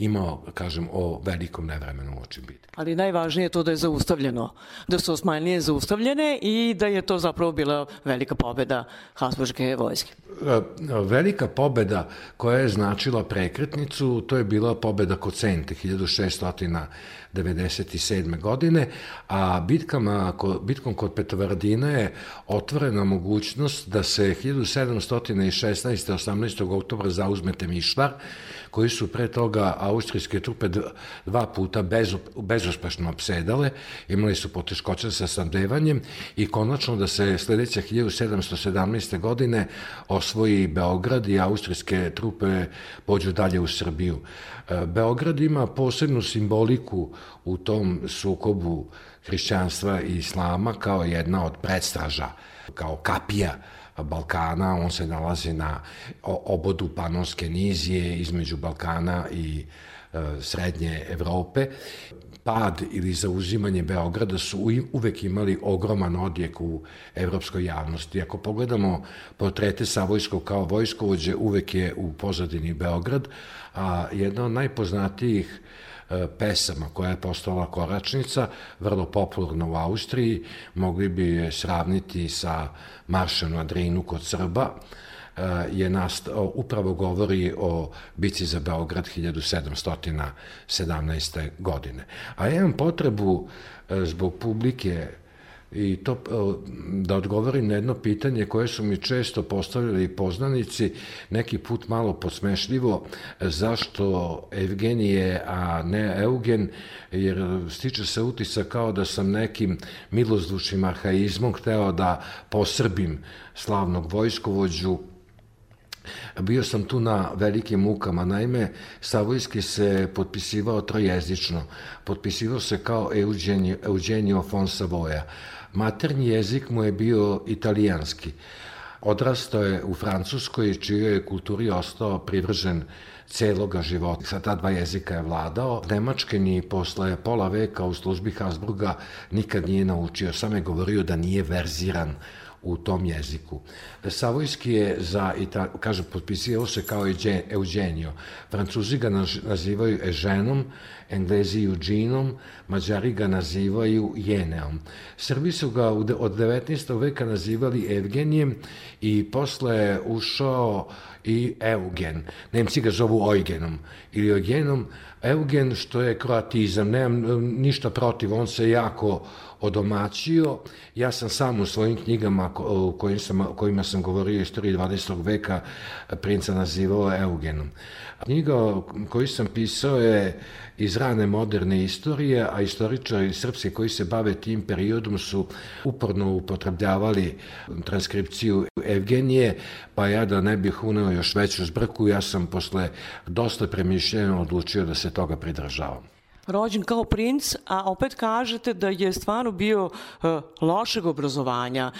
Imao, kažem, o velikom nevremenu oči biti. Ali najvažnije je to da je zaustavljeno, da su Osmanlije zaustavljene i da je to zapravo bila velika pobeda Habsburgske vojske. E, Velika pobeda koja je značila prekretnicu, to je bila pobeda kod Sente 1697. godine, a bitkama, ko- bitkom kod Petrovaradina je otvorena mogućnost da se 1716. 18. oktobra zauzme Temišvar, koji su pre toga austrijske trupe dva puta bez, bezuspešno opsedale, imali su poteškoće sa sandevanjem i konačno da se sledeće 1717. godine osvoji Beograd i austrijske trupe pođu dalje u Srbiju. E, Beograd ima posebnu simboliku u tom sukobu hrišćanstva i islama kao jedna od predstraža, kao kapija Balkana, on se nalazi na obodu Panonske nizije između Balkana i e, srednje Evrope. Pad ili zauzimanje Beograda su uvek imali ogroman odjek u evropskoj javnosti. Ako pogledamo portrete Savojskog kao vojskovođe, uvek je u pozadini Beograd, a jedna od najpoznatijih pesama koja je postala koračnica, vrlo popularna u Austriji, mogli bi je sravniti sa Maršem na Drinu kod Srba, e, je nastao, upravo govori o bici za Beograd 1717. godine. A ja imam potrebu e, zbog publike i to e, da odgovorim na jedno pitanje koje su mi često postavljali poznanici, neki put malo posmešljivo, zašto Evgenije, a ne Eugen, jer stiče se utisak kao da sam nekim milozvučnim arhaizmom hteo da posrbim slavnog vojskovođu Bio sam tu na velikim mukama. Naime, Savojski se potpisivao trojezično. Potpisivao se kao Eugenio, Eugenio von Savoja. Maternji jezik mu je bio italijanski. Odrastao je u Francuskoj, čijoj je kulturi ostao privržen celoga života. Sa ta dva jezika je vladao. Nemačke ni posle pola veka u službi Habsburga nikad nije naučio. Sam je govorio da nije verziran u tom jeziku. Savojski je za, Ita, kaže, potpisio se kao Euge- Eugenio. Francuzi ga naz- nazivaju Eženom, Englezi Eugenom, Mađari ga nazivaju Jeneom. Srbi su ga od 19. veka nazivali Evgenijem i posle je ušao i Eugen. Nemci ga zovu Eugenom ili Eugenom. Eugen što je kroatizam, nemam e, ništa protiv, on se jako odomaćio. Ja sam sam u svojim knjigama o kojim sam, kojima sam govorio o istoriji 20. veka princa nazivao Eugenom. Knjiga koju sam pisao je iz rane moderne istorije, a istoričari srpski koji se bave tim periodom su uporno upotrebljavali transkripciju Evgenije, pa ja da ne bih uneo još veću zbrku, ja sam posle dosta premišljeno odlučio da se toga pridržavam. Rođen kao princ, a opet kažete da je stvarno bio uh, lošeg obrazovanja.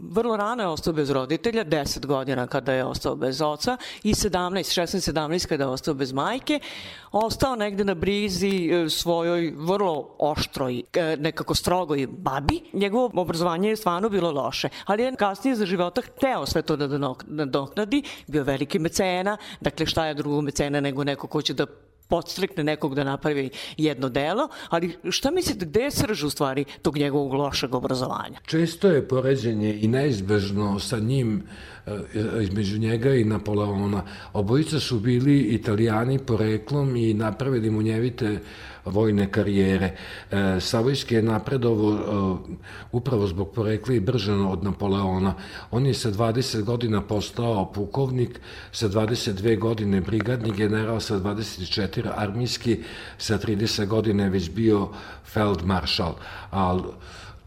Vrlo rano je ostao bez roditelja, 10 godina kada je ostao bez oca i 17, 16, 17 kada je ostao bez majke. Ostao negde na brizi e, svojoj vrlo oštroj, e, nekako strogoj babi. Njegovo obrazovanje je stvarno bilo loše, ali je kasnije za života hteo sve to da nadok- nadoknadi. Bio veliki mecena, dakle šta je drugo mecena nego neko ko će da podstrikne nekog da napravi jedno delo, ali šta mislite, gde je srž u stvari tog njegovog lošeg obrazovanja? Često je poređenje i neizbežno sa njim e, između njega i Napoleona. Obojica su bili italijani poreklom i napravili munjevite vojne karijere. E, Savojski je napredovo e, upravo zbog porekla i brže od Napoleona. On je sa 20 godina postao pukovnik, sa 22 godine brigadni general, sa 24 armijski, sa 30 godine već bio feldmaršal. Ali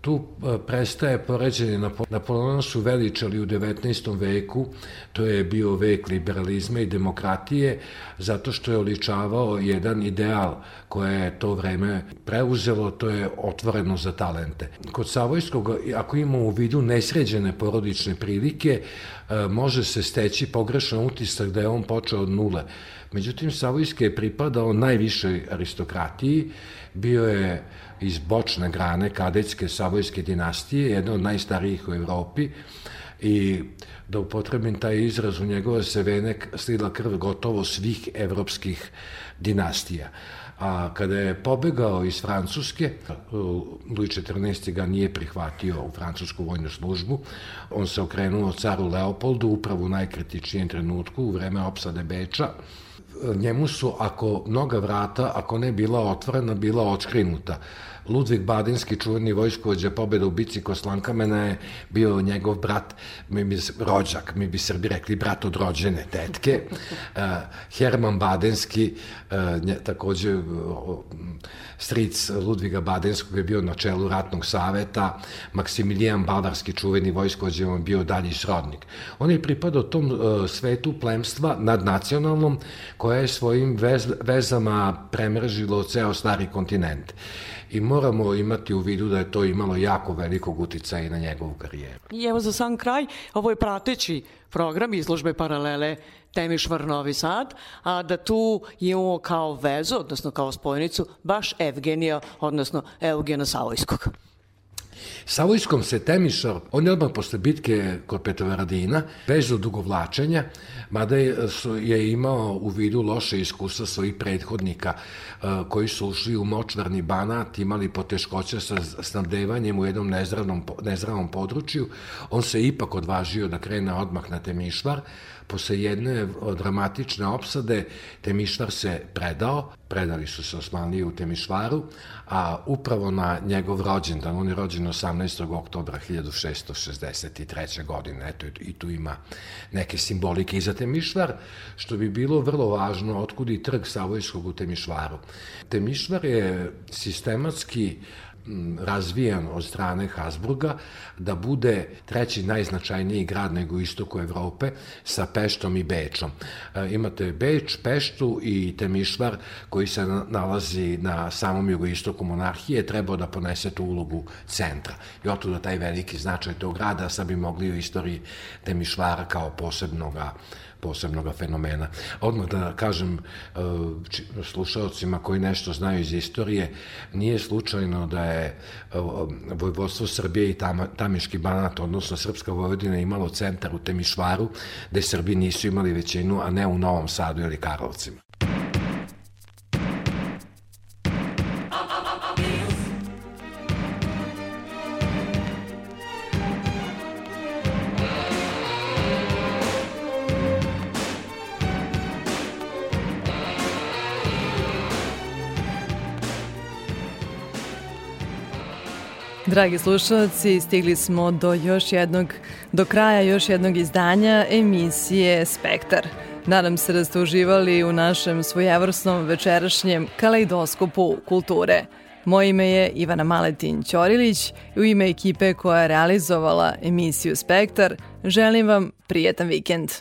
tu e, prestaje poređenje. Napo- Napoleona su veličali u 19. veku, to je bio vek liberalizma i demokratije, zato što je oličavao jedan ideal koje je to vreme preuzelo, to je otvoreno za talente. Kod Savojskog, ako imamo u vidu nesređene porodične prilike, e, može se steći pogrešan utisak da je on počeo od nule. Međutim, Savojski je pripadao najvišoj aristokratiji, bio je iz bočne grane kadetske savojske dinastije, jedna od najstarijih u Evropi i da upotrebim taj izraz u njegove se vene slila krv gotovo svih evropskih dinastija. A kada je pobegao iz Francuske, Louis XIV ga nije prihvatio u francusku vojnu službu, on se okrenuo caru Leopoldu upravo u najkritičnijem trenutku, u vreme opsade Beča, njemu su, ako mnoga vrata, ako ne bila otvorena, bila očkrinuta. Ludvig Badinski, čuveni vojskovođa pobeda u bici kod Slankamena je bio njegov brat, mi bi, rođak, mi bi Srbi rekli brat od rođene tetke. Uh, Herman Badenski, uh, nje, takođe uh, stric Ludviga Badenskog je bio na čelu ratnog saveta, Maksimilijan Bavarski, čuveni vojskovođa, on je bio dalji srodnik. On je pripadao tom uh, svetu plemstva nadnacionalnom, koja je svojim vez, vezama premržilo ceo stari kontinent i moramo imati u vidu da je to imalo jako velikog uticaja i na njegovu karijeru. I evo za sam kraj, ovo je prateći program izložbe paralele Temišvar Novi Sad, a da tu imamo kao vezu, odnosno kao spojnicu, baš Evgenija, odnosno Eugena Savojskog. Savojskom se Temišar, on je odmah posle bitke kod Petrovaradina, bez odugovlačenja, mada je, je imao u vidu loše iskustva svojih prethodnika e, koji su ušli u močvarni banat, imali poteškoće sa snabdevanjem u jednom nezdravnom, nezdravom području, on se ipak odvažio da krene odmah na Temišvar, posle jedne dramatične opsade Temišvar se predao, predali su se Osmanlije u Temišvaru, a upravo na njegov rođendan, on je rođen 18. oktobra 1663. godine, eto i tu ima neke simbolike i za Temišvar, što bi bilo vrlo važno, otkud i trg Savojskog u Temišvaru. Temišvar je sistematski razvijan od strane Habsburga da bude treći najznačajniji grad nego istoku Evrope sa Peštom i Bečom. E, imate Beč, Peštu i Temišvar koji se na- nalazi na samom jugoistoku monarhije trebao da ponese tu ulogu centra. I otuda taj veliki značaj tog grada sad bi mogli u istoriji Temišvara kao posebnoga posebnog fenomena. Odmah da kažem e, slušalcima koji nešto znaju iz istorije, nije slučajno da je e, Vojvodstvo Srbije i Tamiški banat, odnosno Srpska Vojvodina imalo centar u Temišvaru, gde Srbi nisu imali većinu, a ne u Novom Sadu ili Karlovcima. Dragi slušalci, stigli smo do još jednog, do kraja još jednog izdanja emisije Spektar. Nadam se da ste uživali u našem svojevrsnom večerašnjem kaleidoskopu kulture. Moje ime je Ivana Maletin Ćorilić i u ime ekipe koja je realizovala emisiju Spektar želim vam prijetan vikend.